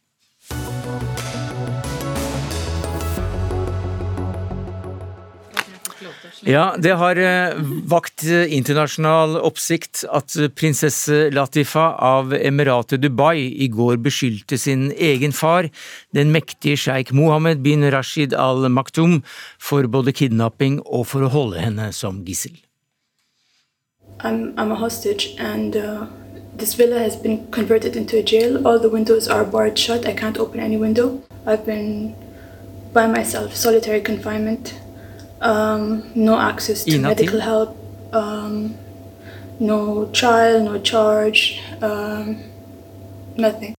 Ja, det har eh, vakt eh, internasjonal oppsikt at prinsesse Latifa av Emiratet Dubai i går beskyldte sin egen far, den mektige sjeik Mohammed bin Rashid al Maktoum, for både kidnapping og for å holde henne som gissel. I'm, I'm a hostage and uh, this villa has been converted into a jail. All the windows are barred shut. I can't open any window. I've been by myself, solitary confinement. Um, no access to medical help, um, no trial, no charge, um, nothing.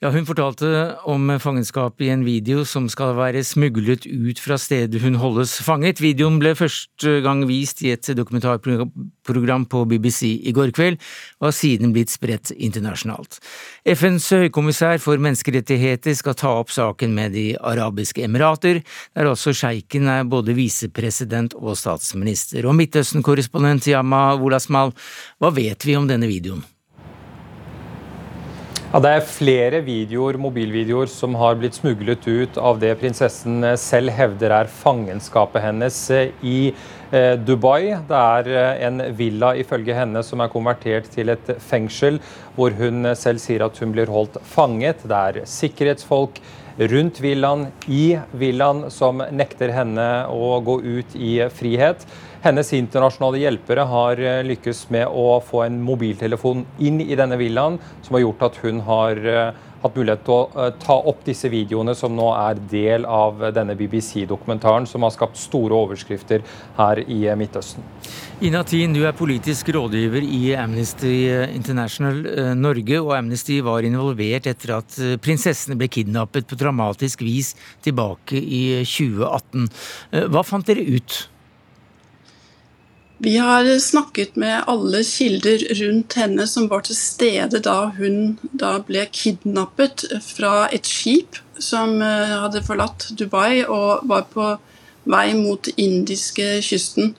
Ja, Hun fortalte om fangenskap i en video som skal være smuglet ut fra stedet hun holdes fanget. Videoen ble første gang vist i et dokumentarprogram på BBC i går kveld, og har siden blitt spredt internasjonalt. FNs høykommissær for menneskerettigheter skal ta opp saken med De arabiske emirater, der også sjeiken er både visepresident og statsminister. Og Midtøsten-korrespondent Yama Wolasmal, hva vet vi om denne videoen? Ja, Det er flere videoer, mobilvideoer som har blitt smuglet ut av det prinsessen selv hevder er fangenskapet hennes i eh, Dubai. Det er eh, en villa ifølge henne som er konvertert til et fengsel, hvor hun selv sier at hun blir holdt fanget. Det er sikkerhetsfolk rundt villaen, i villaen, som nekter henne å gå ut i frihet. Hennes internasjonale hjelpere har eh, lykkes med å få en mobiltelefon inn i denne villaen, som har gjort at hun har eh, hatt mulighet til å eh, ta opp disse videoene, som nå er del av denne BBC-dokumentaren, som har skapt store overskrifter her i Midtøsten. Ina Tin, du er politisk rådgiver i Amnesty International Norge, og Amnesty var involvert etter at prinsessene ble kidnappet på dramatisk vis tilbake i 2018. Hva fant dere ut? Vi har snakket med alle kilder rundt henne som var til stede da hun da ble kidnappet fra et skip som eh, hadde forlatt Dubai og var på vei mot indiske kysten.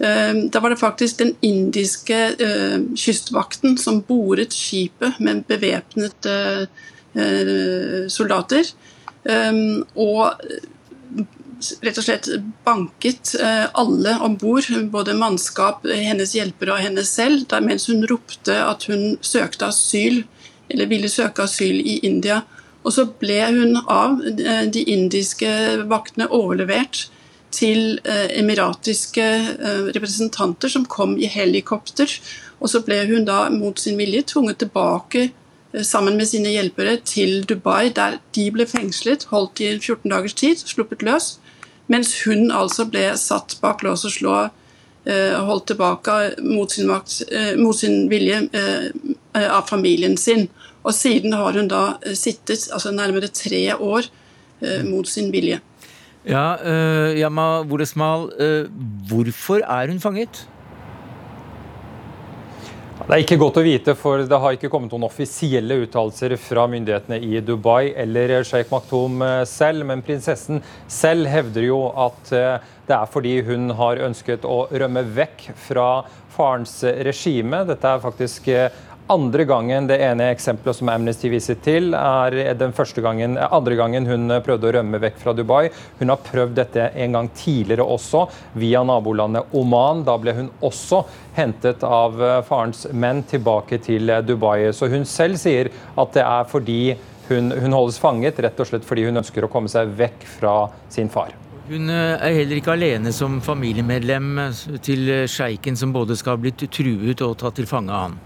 Eh, da var det faktisk den indiske eh, kystvakten som boret skipet med bevæpnede soldater. Og rett og slett banket eh, alle om bord, både mannskap, hennes hjelpere og henne selv, mens hun ropte at hun søkte asyl, eller ville søke asyl i India. Og så ble hun av eh, de indiske vaktene overlevert til eh, emiratiske representanter som kom i helikopter. Og så ble hun da mot sin vilje tvunget tilbake sammen med sine hjelpere til Dubai, der de ble fengslet, holdt i 14 dagers tid, sluppet løs. Mens hun altså ble satt bak lås og slå, eh, holdt tilbake mot sin, makt, eh, mot sin vilje eh, av familien sin. Og siden har hun da sittet altså nærmere tre år mot sin vilje. Ja, uh, Yama Wolesmal, uh, hvorfor er hun fanget? Det er ikke godt å vite, for det har ikke kommet noen offisielle uttalelser fra myndighetene i Dubai eller Sheikh Maktoum eh, selv, men prinsessen selv hevder jo at eh, det er fordi hun har ønsket å rømme vekk fra farens regime. Dette er faktisk eh, andre gangen det ene eksempelet som Amnesty viser til, er den gangen, andre gangen hun prøvde å rømme vekk fra Dubai. Hun har prøvd dette en gang tidligere også, via nabolandet Oman. Da ble hun også hentet av farens menn tilbake til Dubai. Så hun selv sier at det er fordi hun, hun holdes fanget, rett og slett fordi hun ønsker å komme seg vekk fra sin far. Hun eh, er heller ikke alene som familiemedlem til sjeiken som både skal ha blitt truet og tatt til fange av han.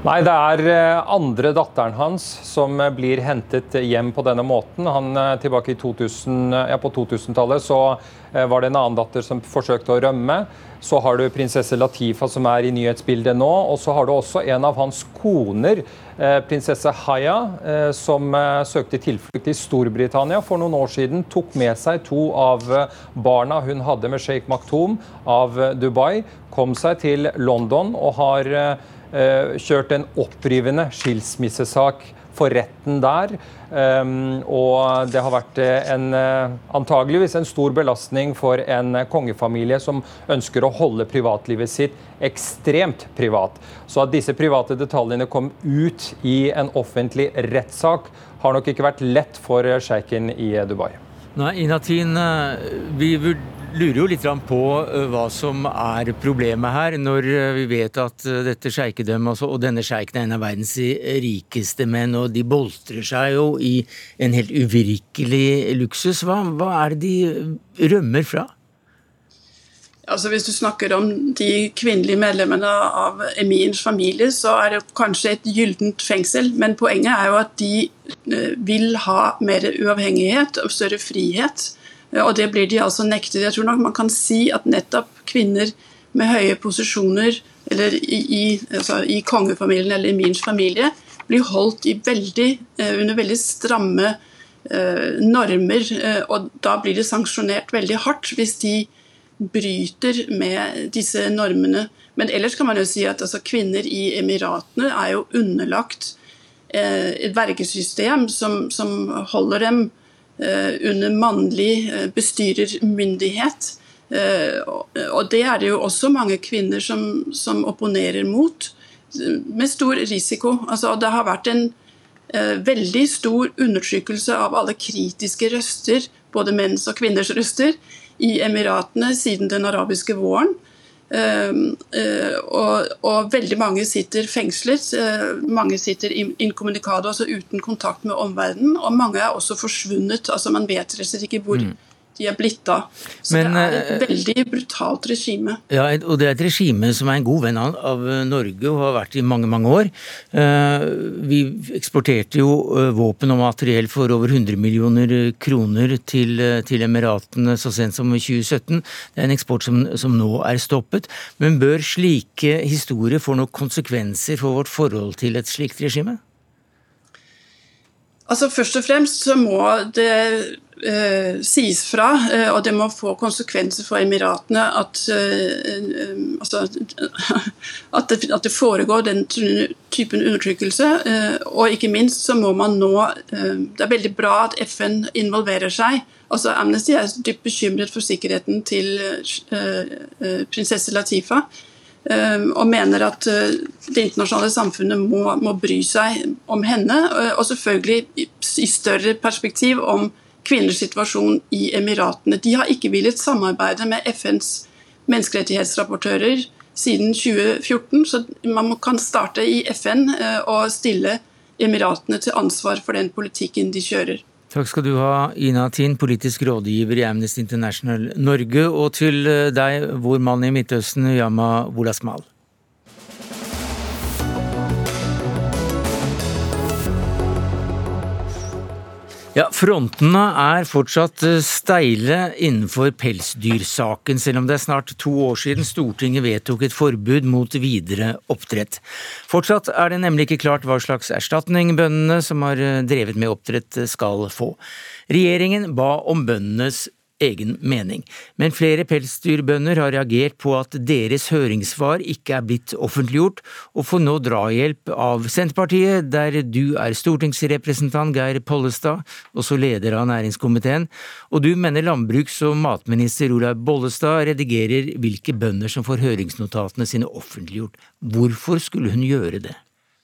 Nei, det er eh, andre datteren hans som eh, blir hentet hjem på denne måten. Han, eh, tilbake 2000, ja, På 2000-tallet så var det en annen datter som forsøkte å rømme. Så har du prinsesse Latifa som er i nyhetsbildet nå. Og så har du også en av hans koner, prinsesse Haya, som søkte tilflukt i Storbritannia for noen år siden. Tok med seg to av barna hun hadde med Sheikh Maktoum av Dubai. Kom seg til London og har kjørt en opprivende skilsmissesak for retten der. Um, og det har vært eh, en, eh, antageligvis en stor belastning for en kongefamilie som ønsker å holde privatlivet sitt ekstremt privat. Så at disse private detaljene kom ut i en offentlig rettssak, har nok ikke vært lett for sjeiken i Dubai. Nei, Inatin, vi lurer jo litt på eh, hva som er problemet her, når eh, vi vet at eh, dette sjeikedømmet altså, og denne sjeiken er en av verdens rikeste menn, og de boltrer seg jo i en helt uvirkelig luksus. Hva, hva er det de rømmer fra? Altså Hvis du snakker om de kvinnelige medlemmene av Emins familie, så er det kanskje et gyllent fengsel. Men poenget er jo at de vil ha mer uavhengighet og større frihet. Og det blir de altså nektet. Jeg tror nok man kan si at nettopp kvinner med høye posisjoner eller i, altså i kongefamilien eller i min familie blir holdt veldig, eh, under veldig stramme eh, normer. Eh, og da blir det sanksjonert veldig hardt hvis de bryter med disse normene. Men ellers kan man jo si at altså, kvinner i Emiratene er jo underlagt eh, et vergesystem som, som holder dem Eh, under mannlig eh, bestyrermyndighet. Eh, og det er det jo også mange kvinner som, som opponerer mot, med stor risiko. Altså, det har vært en veldig stor undertrykkelse av alle kritiske røster, både menns og kvinners røster, i Emiratene siden den arabiske våren. Ehm, eh, og, og, veldig mange sitter fengslet. Eh, mange sitter inkommunikado, altså uten kontakt med omverdenen. Og mange er også forsvunnet. altså Man vet rett og slett ikke hvor. Mm de er blitt da. Så Men, det er et eh, veldig brutalt regime. Ja, og det er et regime som er en god venn av Norge og har vært i mange, mange år. Eh, vi eksporterte jo eh, våpen og materiell for over 100 millioner kroner til, til Emiratene så sent som i 2017. Det er en eksport som, som nå er stoppet. Men bør slike historier få noen konsekvenser for vårt forhold til et slikt regime? Altså Først og fremst så må det eh, sies fra, eh, og det må få konsekvenser for Emiratene at, eh, eh altså, at, det, at, det, foregår den typen undertrykkelse. Eh, og ikke minst så må man nå eh, Det er veldig bra at FN involverer seg. Altså Amnesty er dypt bekymret for sikkerheten til prinsesse Latifa. Og mener at det internasjonale samfunnet må, må bry seg om henne. Og selvfølgelig i større perspektiv om kvinners situasjon i Emiratene. De har ikke villet samarbeide med FNs menneskerettighetsrapportører siden 2014, så man kan starte i FN eh, og stille Emiratene til ansvar for den politikken de kjører. Takk skal du ha, Ina Tin, politisk rådgiver i Amnesty International Norge, og til eh, deg, vår mann i Midtøsten, Yama Wolasmal. Ja, Frontene er fortsatt eh, steile innenfor pelsdyrsaken, selv om det er snart to år siden Stortinget vedtok et forbud mot videre oppdrett. Fortsatt er det nemlig ikke klart hva slags erstatning bøndene som har eh, drevet med oppdrett skal få. Regjeringen ba om bøndenes egen mening. Men flere pelsdyrbønder har reagert på at deres høringssvar ikke er blitt offentliggjort, og får nå drahjelp av Senterpartiet, der du er stortingsrepresentant Geir Pollestad, også leder av næringskomiteen, og du mener landbruks- og matminister Olaug Bollestad redigerer hvilke bønder som får høringsnotatene sine offentliggjort. Hvorfor skulle hun gjøre det?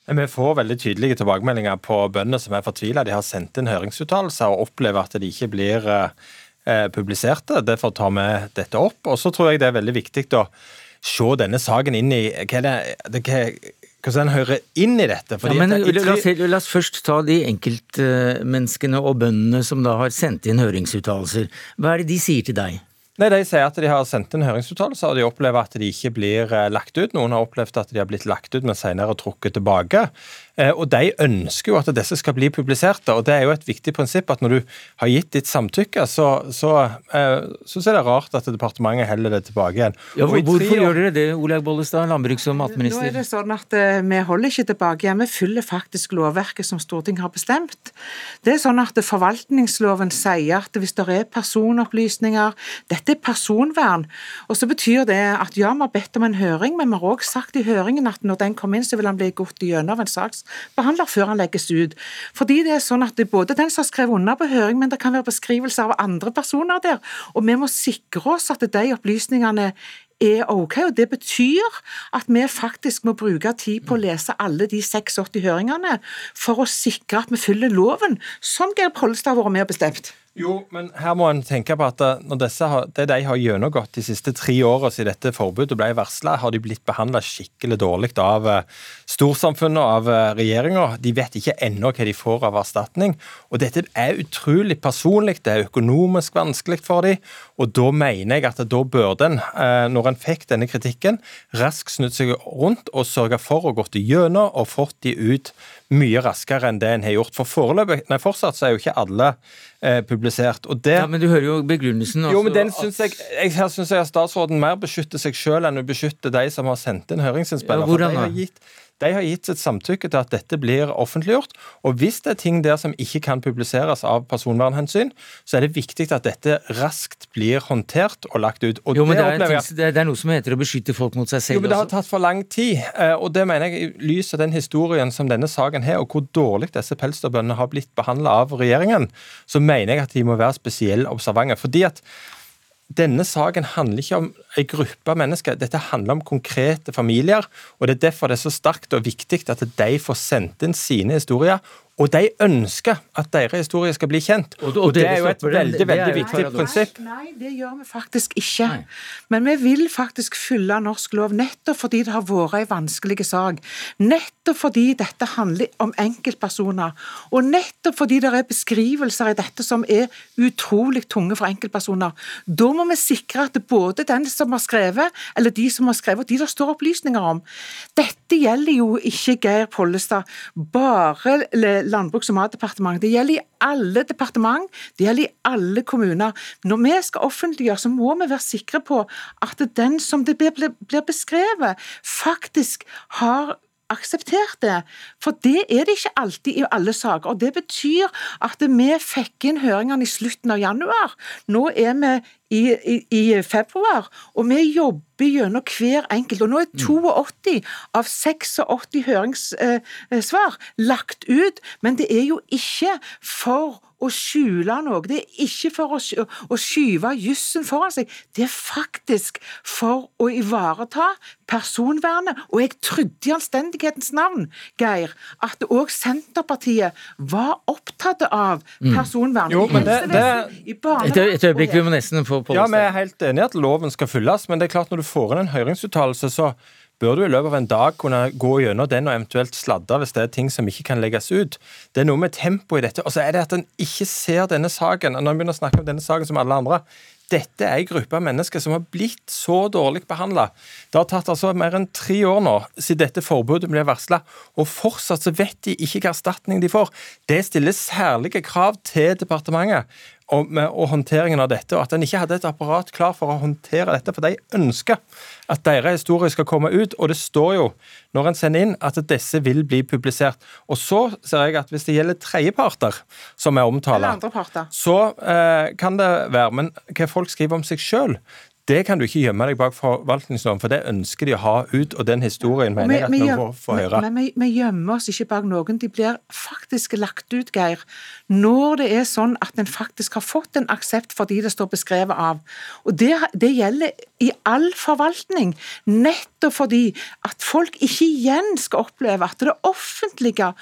Vi får veldig tydelige tilbakemeldinger på bønder som er fortvila. De har sendt inn høringsuttalelser og opplever at de ikke blir Eh, publiserte. Derfor tar vi dette opp. Og så tror jeg det er veldig viktig å se denne saken inn i hva det, det, hvordan den hører inn i dette. Ja, men, la, oss, la, oss, først ta de enkeltmenneskene og bøndene som da har sendt inn høringsuttalelser. Hva er det de sier til deg? Nei, De sier at de har sendt inn høringsuttalelser, og de opplever at de ikke blir eh, lagt ut. Noen har opplevd at de har blitt lagt ut, men senere trukket tilbake. Eh, og De ønsker jo at disse skal bli publiserte. og Det er jo et viktig prinsipp at når du har gitt ditt samtykke, så, så, eh, så er det rart at departementet heller det tilbake igjen. Ja, hvorfor gjør dere det, Olaug Bollestad, landbruks- og matminister? Nå er det sånn at eh, Vi holder ikke tilbake igjen, vi følger faktisk lovverket som Stortinget har bestemt. Det er sånn at Forvaltningsloven sier at hvis det er personopplysninger Dette er personvern. og så betyr det at ja, vi har bedt om en høring, men vi har også sagt i høringen at når den kommer inn, så vil den bli gått gjennom en saks behandler før han legges ut. Fordi det er sånn at det er både den som har skrevet under på høring, men det kan være beskrivelser av andre personer der. Og vi må sikre oss at de opplysningene er ok, og Det betyr at vi faktisk må bruke tid på å lese alle de 86 høringene for å sikre at vi følger loven, som Geir Pollestad har vært med og bestemt. Jo, men her må en tenke på at eh, når disse har, det de har gjennomgått de siste tre årene siden dette forbudet ble varsla, har de blitt behandla skikkelig dårlig av eh, storsamfunnet og av eh, regjeringa. De vet ikke ennå hva de får av erstatning. Og dette er utrolig personlig, det er økonomisk vanskelig for dem. Og da mener jeg at da burde en, når en fikk denne kritikken, raskt snudd seg rundt og sørga for å gå gjennom og fått de ut mye raskere enn det en har gjort. For foreløpig, nei fortsatt så er jo ikke alle eh, publisert. og det... Ja, Men du hører jo begrunnelsen. jo, men den synes jeg, jeg, Her syns jeg at statsråden mer beskytter seg sjøl enn å beskytte de som har sendt inn høringsinnspillere. Ja, hvordan da? De har gitt sitt samtykke til at dette blir offentliggjort. Og hvis det er ting der som ikke kan publiseres av personvernhensyn, så er det viktig at dette raskt blir håndtert og lagt ut. Og jo, men det, det, er, det, er, noe som heter å beskytte folk mot seg selv jo, men Det har tatt for lang tid. Eh, og det mener jeg i lys av den historien som denne saken har, og hvor dårlig disse pelsdyrbøndene har blitt behandla av regjeringen, så mener jeg at de må være spesielt observante. fordi at denne saken handler ikke om en gruppe mennesker, dette handler om konkrete familier. og Det er derfor det er så sterkt og viktig at de får sendt inn sine historier, og de ønsker at deres historie skal bli kjent. Og, og, og det er jo et veldig det, veldig viktig prinsipp. Nei, det gjør vi faktisk ikke. Nei. Men vi vil faktisk fylle norsk lov nettopp fordi det har vært en vanskelig sak. Nettopp fordi dette handler om enkeltpersoner. Og nettopp fordi det er beskrivelser i dette som er utrolig tunge for enkeltpersoner. Da må vi sikre at både den som har skrevet, eller de som har skrevet, og de det står opplysninger om Dette gjelder jo ikke Geir Pollestad. bare Landbruks- og matdepartementet. Det gjelder i alle departement, det gjelder i alle kommuner. Når vi skal offentliggjøre, så må vi være sikre på at den som det blir beskrevet, faktisk har akseptert det. For det er det ikke alltid i alle saker. og Det betyr at vi fikk inn høringene i slutten av januar. Nå er vi i, i, i februar, og vi jobber gjennom hver enkelt. og Nå er 82 av 86 høringssvar lagt ut, men det er jo ikke for å skjule noe. Det er ikke for å, å skyve jussen foran seg, det er faktisk for å ivareta personvernet. Og jeg trodde i anstendighetens navn, Geir, at òg Senterpartiet var opptatt av mm. personvern. Mm. Jo, men det, det, et, et øyeblikk, vi må nesten få på Ja, vi er helt enige at loven skal følges, men det er klart når du får inn en høringsuttalelse, så bør du i løpet av en dag kunne gå gjennom den og eventuelt sladre hvis det er ting som ikke kan legges ut. Det er noe med tempo i dette. Og så er det at en ikke ser denne saken. Når en begynner å snakke om denne saken som alle andre, dette er en gruppe mennesker som har blitt så dårlig behandla. Det har tatt altså mer enn tre år nå siden dette forbudet ble varsla, og fortsatt så vet de ikke hva erstatning de får. Det stiller særlige krav til departementet og, med, og håndteringen av dette, og at en ikke hadde et apparat klar for å håndtere dette. For de ønsker at deres historie skal komme ut, og det står jo når en sender inn at disse vil bli publisert. Og så ser jeg at hvis det gjelder tredjeparter som er omtalt, så eh, kan det være Men hva folk skriver om seg sjøl, det kan du ikke gjemme deg bak forvaltningsloven, for det ønsker de å ha ut, og den historien mener jeg at vi må få høre. Men vi, vi, gjemmer oss ikke bak noen. De blir faktisk lagt ut, Geir, når det er sånn at en faktisk har fått en aksept for de det står beskrevet av. Og det, det gjelder i all forvaltning, nettopp fordi at folk ikke igjen skal oppleve at det offentlige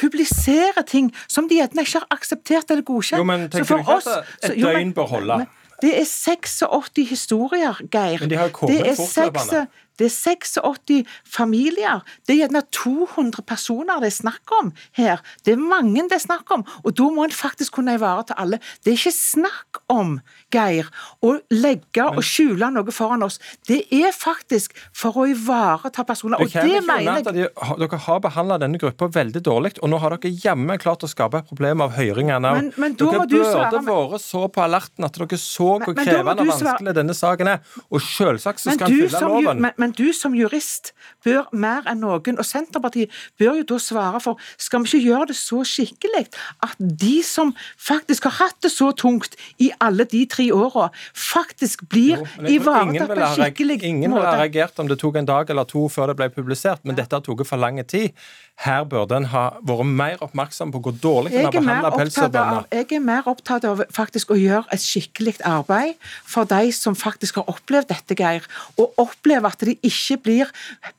publiserer ting som de gjerne ikke har akseptert eller godkjent. Jo, men tenker du ikke at et døgn bør holde? Men, det er 86 historier, Geir. Men de har jo kommet fortløpende. Det er 86 familier. Det er gjerne 200 personer det er snakk om her. Det er mange det er snakk om, og da må en faktisk kunne ivareta alle. Det er ikke snakk om, Geir, å legge og skjule noe foran oss. Det er faktisk for å ivareta personer. og det mener jeg... De, dere har behandla denne gruppa veldig dårlig, og nå har dere jammen klart å skape et problem av høringene. Men, men dere burde vært så på alerten at dere så hvor krevende og vanskelig denne saken er. Og selvsagt så skal en fylle loven. Men, men du som jurist bør mer enn noen, og Senterpartiet bør jo da svare for Skal vi ikke gjøre det så skikkelig at de som faktisk har hatt det så tungt i alle de tre åra, faktisk blir ivaretatt på en skikkelig måte? Ingen ville ha reagert om det tok en dag eller to før det ble publisert, men dette har tatt for lang tid. Her burde en ha vært mer oppmerksom på hvor dårlig en har behandla pelsdyrbønder. Jeg er mer opptatt av faktisk å gjøre et skikkelig arbeid for de som faktisk har opplevd dette, Geir, og opplever at de ikke blir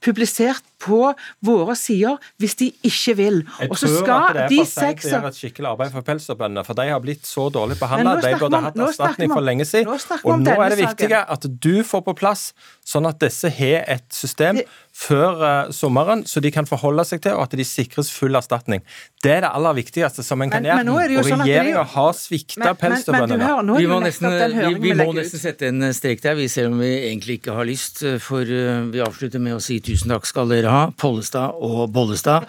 publisert på våre sider hvis de ikke vil. Jeg Og så tror at det er de for seks å gjøre et skikkelig arbeid for pelsdyrbøndene, for de har blitt så dårlig behandla. De burde hatt erstatning for lenge siden. nå Og nå er det viktige at du får på plass, sånn at disse har et system før eh, sommeren, så de kan forholde seg til, og at de sikres full erstatning. Det er det aller viktigste som en kan gjøre. men nå er det jo og sånn er regjeringa har svikta pelsdyrbøndene. Vi må, nesten, vi, må nesten sette en strek der, vi selv om vi egentlig ikke har lyst. For uh, vi avslutter med å si tusen takk skal dere ha, Pollestad og Bollestad.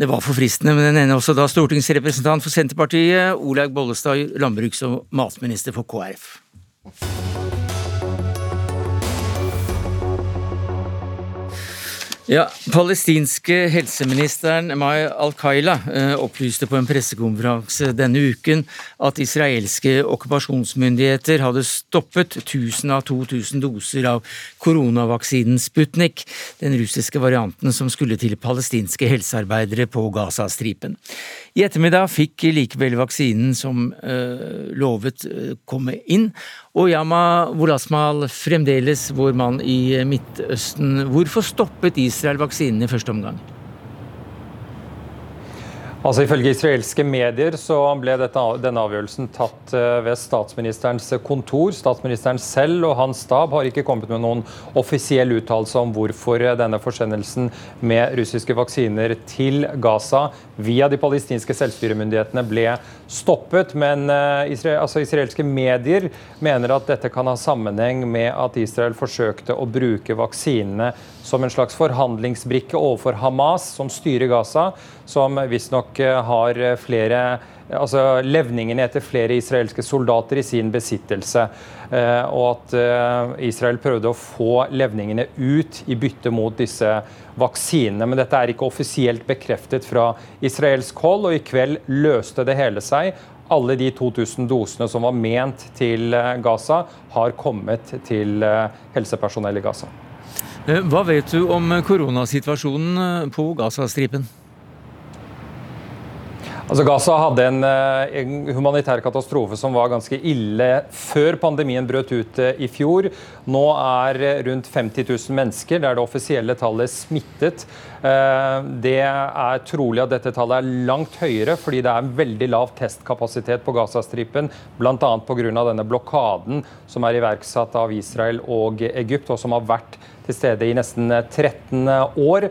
Det var for fristende, men den ene også da stortingsrepresentant for Senterpartiet, Olaug Bollestad, landbruks- og matminister for KrF. Ja, Palestinske helseministeren May Al-Kaila eh, opplyste på en pressekonferanse denne uken at israelske okkupasjonsmyndigheter hadde stoppet 1000 av 2000 doser av koronavaksinen Sputnik, den russiske varianten som skulle til palestinske helsearbeidere på Gazastripen. I ettermiddag fikk likevel vaksinen som øh, lovet eh, komme inn, og Yama Wolasmal, fremdeles vår mann i Midtøsten, hvorfor stoppet Israel vaksinen i første omgang? Altså Ifølge israelske medier så ble dette, denne avgjørelsen tatt eh, ved statsministerens kontor. Statsministeren selv og hans stab har ikke kommet med noen offisiell uttalelse om hvorfor denne forsendelsen med russiske vaksiner til Gaza via de palestinske selvstyremyndighetene ble stoppet. Men eh, altså israelske medier mener at dette kan ha sammenheng med at Israel forsøkte å bruke vaksinene som en slags forhandlingsbrikke overfor Hamas, som styrer Gaza, som visstnok eh, har flere altså levningene etter flere israelske soldater i sin besittelse. Eh, og at eh, Israel prøvde å få levningene ut i bytte mot disse vaksinene. Men dette er ikke offisielt bekreftet fra israelsk hold, og i kveld løste det hele seg. Alle de 2000 dosene som var ment til Gaza, har kommet til helsepersonell i Gaza. Eh, Hva vet du om koronasituasjonen på Gazastripen? Altså Gaza hadde en, en, humanitær katastrofe som var ganske ille før pandemien brøt ut i fjor. Nå er rundt 50 000 mennesker, det er det offisielle tallet, smittet. Det er trolig at dette tallet er langt høyere, fordi det er en veldig lav testkapasitet på Gazastripen. Bl.a. pga. denne blokaden som er iverksatt av Israel og Egypt, og som har vært til stede i nesten 13 år.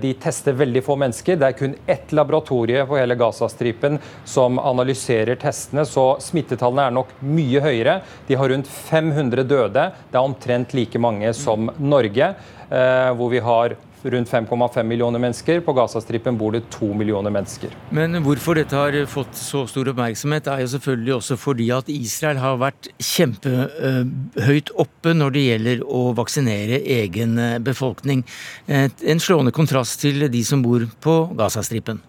De tester veldig få mennesker. Det er kun ett laboratorie på hele Gazastripen som analyserer testene, så smittetallene er nok mye høyere. De har rundt 500 døde. Det er omtrent like mange som Norge, hvor vi har rundt 5,5 millioner mennesker. På Gazastripen bor det to millioner mennesker. Men hvorfor dette har fått så stor oppmerksomhet, er jo selvfølgelig også fordi at Israel har vært kjempehøyt oppe når det gjelder å vaksinere egen befolkning. En slående kontrast til de som bor på Gazastripen.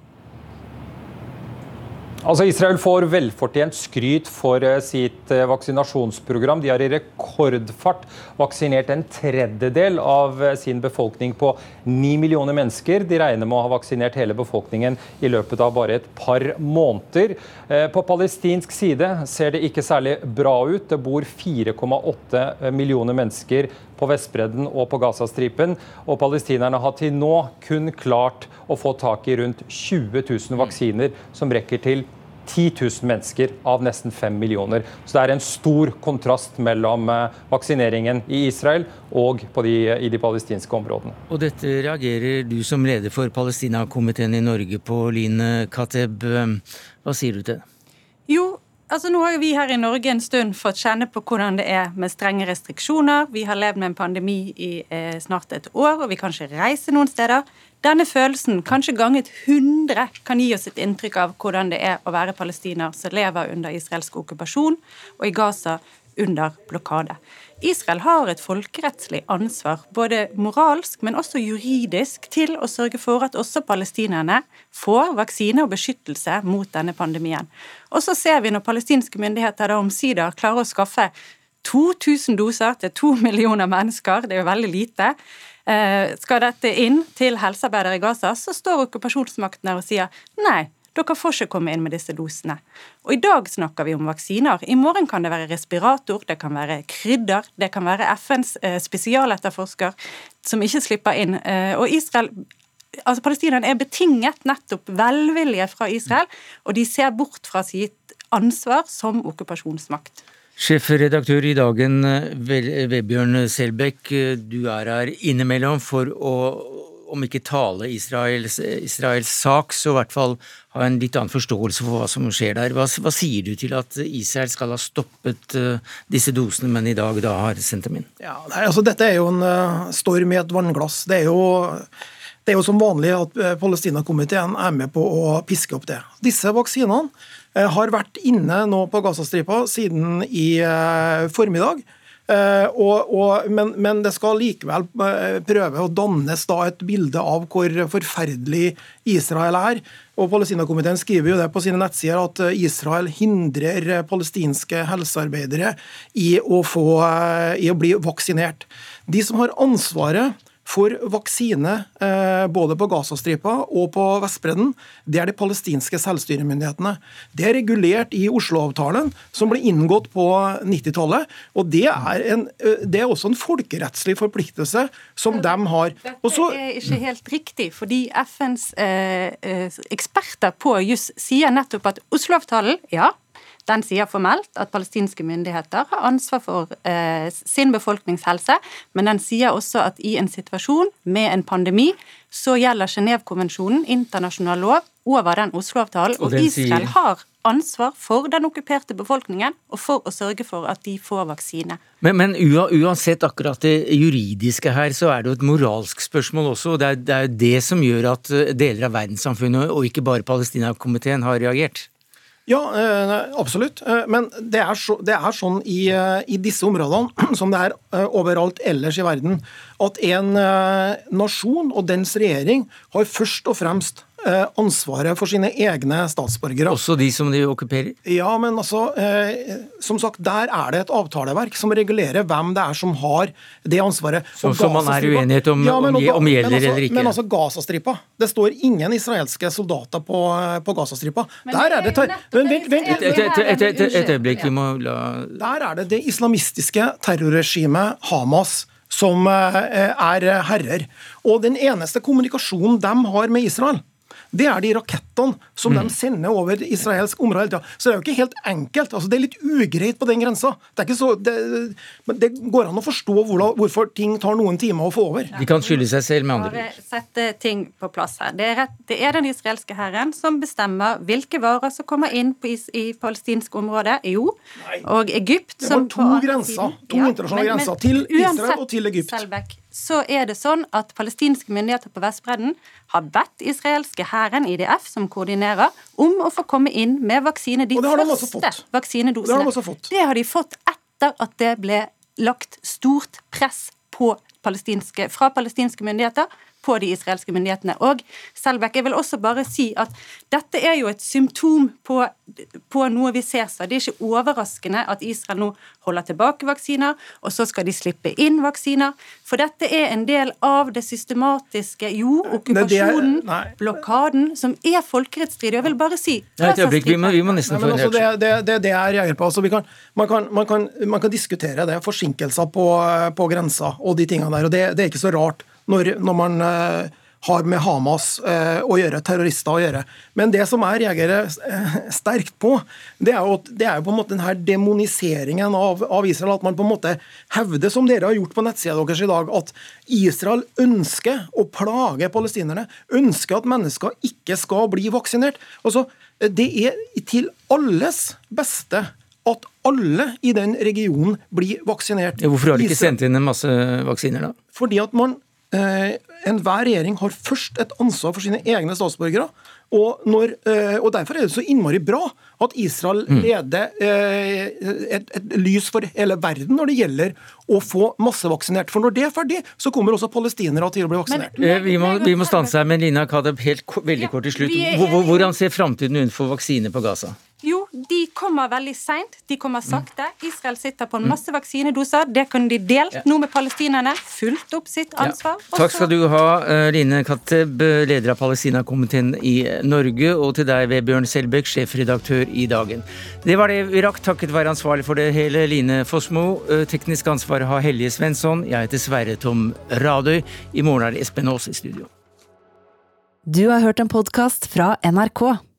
Altså Israel får velfortjent skryt for sitt vaksinasjonsprogram. De har i rekordfart vaksinert en tredjedel av sin befolkning på ni millioner mennesker. De regner med å ha vaksinert hele befolkningen i løpet av bare et par måneder. På palestinsk side ser det ikke særlig bra ut. Det bor 4,8 millioner mennesker på Vestbredden og på Gazastripen. Og palestinerne har til nå kun klart å få tak i rundt 20 000 vaksiner som rekker til 10 000 mennesker av nesten 5 millioner. Så det er en stor kontrast mellom vaksineringen i Israel og de, i de palestinske områdene. Og dette reagerer du som leder for Palestina-komiteen i Norge på, Line Kateb. Hva sier du til det? Jo, altså nå har jo vi her i Norge en stund fått kjenne på hvordan det er med strenge restriksjoner. Vi har levd med en pandemi i eh, snart et år, og vi kan ikke reise noen steder. Denne følelsen, kanskje ganget 100, kan gi oss et inntrykk av hvordan det er å være palestiner som lever under israelsk okkupasjon, og i Gaza under blokade. Israel har et folkerettslig ansvar, både moralsk, men også juridisk, til å sørge for at også palestinerne får vaksine og beskyttelse mot denne pandemien. Og så ser vi når palestinske myndigheter da omsider klarer å skaffe 2000 doser til to millioner mennesker, det er jo veldig lite, skal dette inn til helsearbeidere i Gaza, så står okkupasjonsmakten der og sier nei, dere får ikke komme inn med disse dosene. Og I dag snakker vi om vaksiner. I morgen kan det være respirator, det kan være krydder, det kan være FNs eh, spesialetterforsker som ikke slipper inn. Eh, og Israel altså Palestinerne er betinget nettopp velvilje fra Israel, og de ser bort fra sitt ansvar som okkupasjonsmakt. Sjefredaktør i Dagen, Vebjørn Selbekk, du er her innimellom for å om ikke tale Israels, Israels, sak, så i hvert fall ha en litt annen forståelse for hva som skjer der. Hva, hva sier du til at Israel skal ha stoppet uh, disse dosene, men i dag da har sendt dem inn? Ja, nei, altså Dette er jo en uh, storm i et vannglass. Det er jo det er jo som vanlig at eh, Palestinakomiteen er med på å piske opp det. Disse vaksinene eh, har vært inne nå på Gazastripa siden i eh, formiddag. Og, og, men, men, det skal likevel prøve å dannes da et bilde av hvor forferdelig Israel er. Og Palestinakomiteen skriver jo det på sine nettsider at Israel hindrer palestinske helsearbeidere i å, få, i å bli vaksinert. De som har ansvaret for vaksine eh, både på Gazastripa og på Vestbredden, det er de palestinske selvstyremyndighetene. Det er regulert i Oslo-avtalen, som ble inngått på 90-tallet. og det er, en, eh, det er, også en folkerettslig forpliktelse som de har. Dette er ikke helt riktig, fordi FNs eh, eh, eksperter på juss sier nettopp at Oslo-avtalen, ja, den sier formelt at palestinske myndigheter har ansvar for eh, sin befolkningshelse, men den sier også at i en situasjon med en pandemi, så gjelder Genévekonvensjonen, internasjonal lov, over den Oslo-avtalen. Og, og Israel sier... har ansvar for den okkuperte befolkningen og for å sørge for at de får vaksine. Men, men uansett akkurat det juridiske her, så er det jo et moralsk spørsmål også. og Det er, det er det som gjør at eh, deler av verdenssamfunnet, og ikke bare Palestinakomiteen, har reagert. Ja, eh, absolutt. Eh, men det er, så, det er sånn i, eh, i, disse områdene, som det er overalt ellers i verden, at en nasjon og dens regjering har først og fremst ansvaret for sine egne statsborgere. Også de som de okkuperer? Ja, men altså, eh, som sagt, der er det et avtaleverk som regulerer hvem det er som har det ansvaret. Så, som man er uenighet om, ja, men, om, om gjelder altså, eller ikke? Men altså, Gazastripa. Det står ingen israelske soldater på, på Gazastripa. Der er det Men vent, vent Et øyeblikk, vi må la Der er det det islamistiske terrorregimet Hamas som eh, er herrer. Og den eneste kommunikasjonen de har med Israel, det er de rakettene som mm. de sender over israelsk område. Så det er jo ikke helt enkelt. altså Det er litt ugreit på den grensa. Det, det, det går an å forstå hvorfor ting tar noen timer å få over. De kan skylde seg selv, med andre ord. Sette ting på plass her. Det er, rett, det er den israelske hæren som bestemmer hvilke varer som kommer inn på is, i palestinsk område. Jo, Nei. og Egypt som Det var to grenser. To ja, internasjonale grenser. Til Israel og til Egypt. Selbekk, så er det sånn at palestinske myndigheter på Vestbredden har bedt israelske hæren, IDF, som koordinerer, om å få komme inn med vaksine. De, de første vaksinedosene. Det har, de det har de fått etter at det ble lagt stort press på palestinske, fra palestinske myndigheter på de israelske myndighetene. Og Selbekk, jeg vil også bare si at dette er jo et symptom på, på noe vi ser seg. Det er ikke overraskende at Israel nå holder tilbake vaksiner, og så skal de slippe inn vaksiner. For dette er en del av det systematiske jo, okkupasjonen, blokaden, som er folkerettsstridig. Jeg vil bare si Nei, et øyeblikk, vi vi må nesten få en altså, det, det, det, det er jeg på. Altså, kan, man, kan, man, kan, man, kan, diskutere det, forsinkelser på, på grensa og de tingene der. og det, det er ikke så rart når, når man eh, har med Hamas eh, å gjøre, terrorister å gjøre. Men det som er reagerer eh, sterkt på, det er, jo, det er jo på en måte denne demoniseringen av, av, Israel. At man på en måte hevder, som dere har gjort på nettsida deres i dag, at Israel ønsker å plage palestinerne. Ønsker at mennesker ikke skal bli vaksinert. Altså, det er til alles beste at alle i den regionen blir vaksinert. Hvorfor har de ikke sendt inn en masse vaksiner, da? Fordi at man enhver regjering har først et ansvar for sine egne statsborgere. Og, når, eh, og, Derfor er det så innmari bra at Israel mm. leder eh, et, et, lys for hele verden når det gjelder å få massevaksinert. For når det er ferdig, så kommer også palestinere til å bli vaksinert. Men, men, vi, må, vi må stanse her, men Lina Kadeb, helt veldig kort til slutt. Hvordan ser framtiden ut for vaksine på Gaza? Jo, de kommer veldig seint. De kommer sakte. Israel sitter på en masse vaksinedoser. Det kunne de delt nå med palestinerne. Fulgt opp sitt ansvar. Ja. Takk skal du ha, eh, Line Katteb, leder av Palestina-komiteen i Norge, og til deg, Vebjørn Selbekk, sjefredaktør i Dagen. Det var det vi rakk, takket være ansvarlig for det hele, Line Fossmo. Eh, teknisk ansvar har Helje Svensson. Jeg heter Sverre Tom Radøy. I morgen er det Espen Aas i studio. Du har hørt en podkast fra NRK.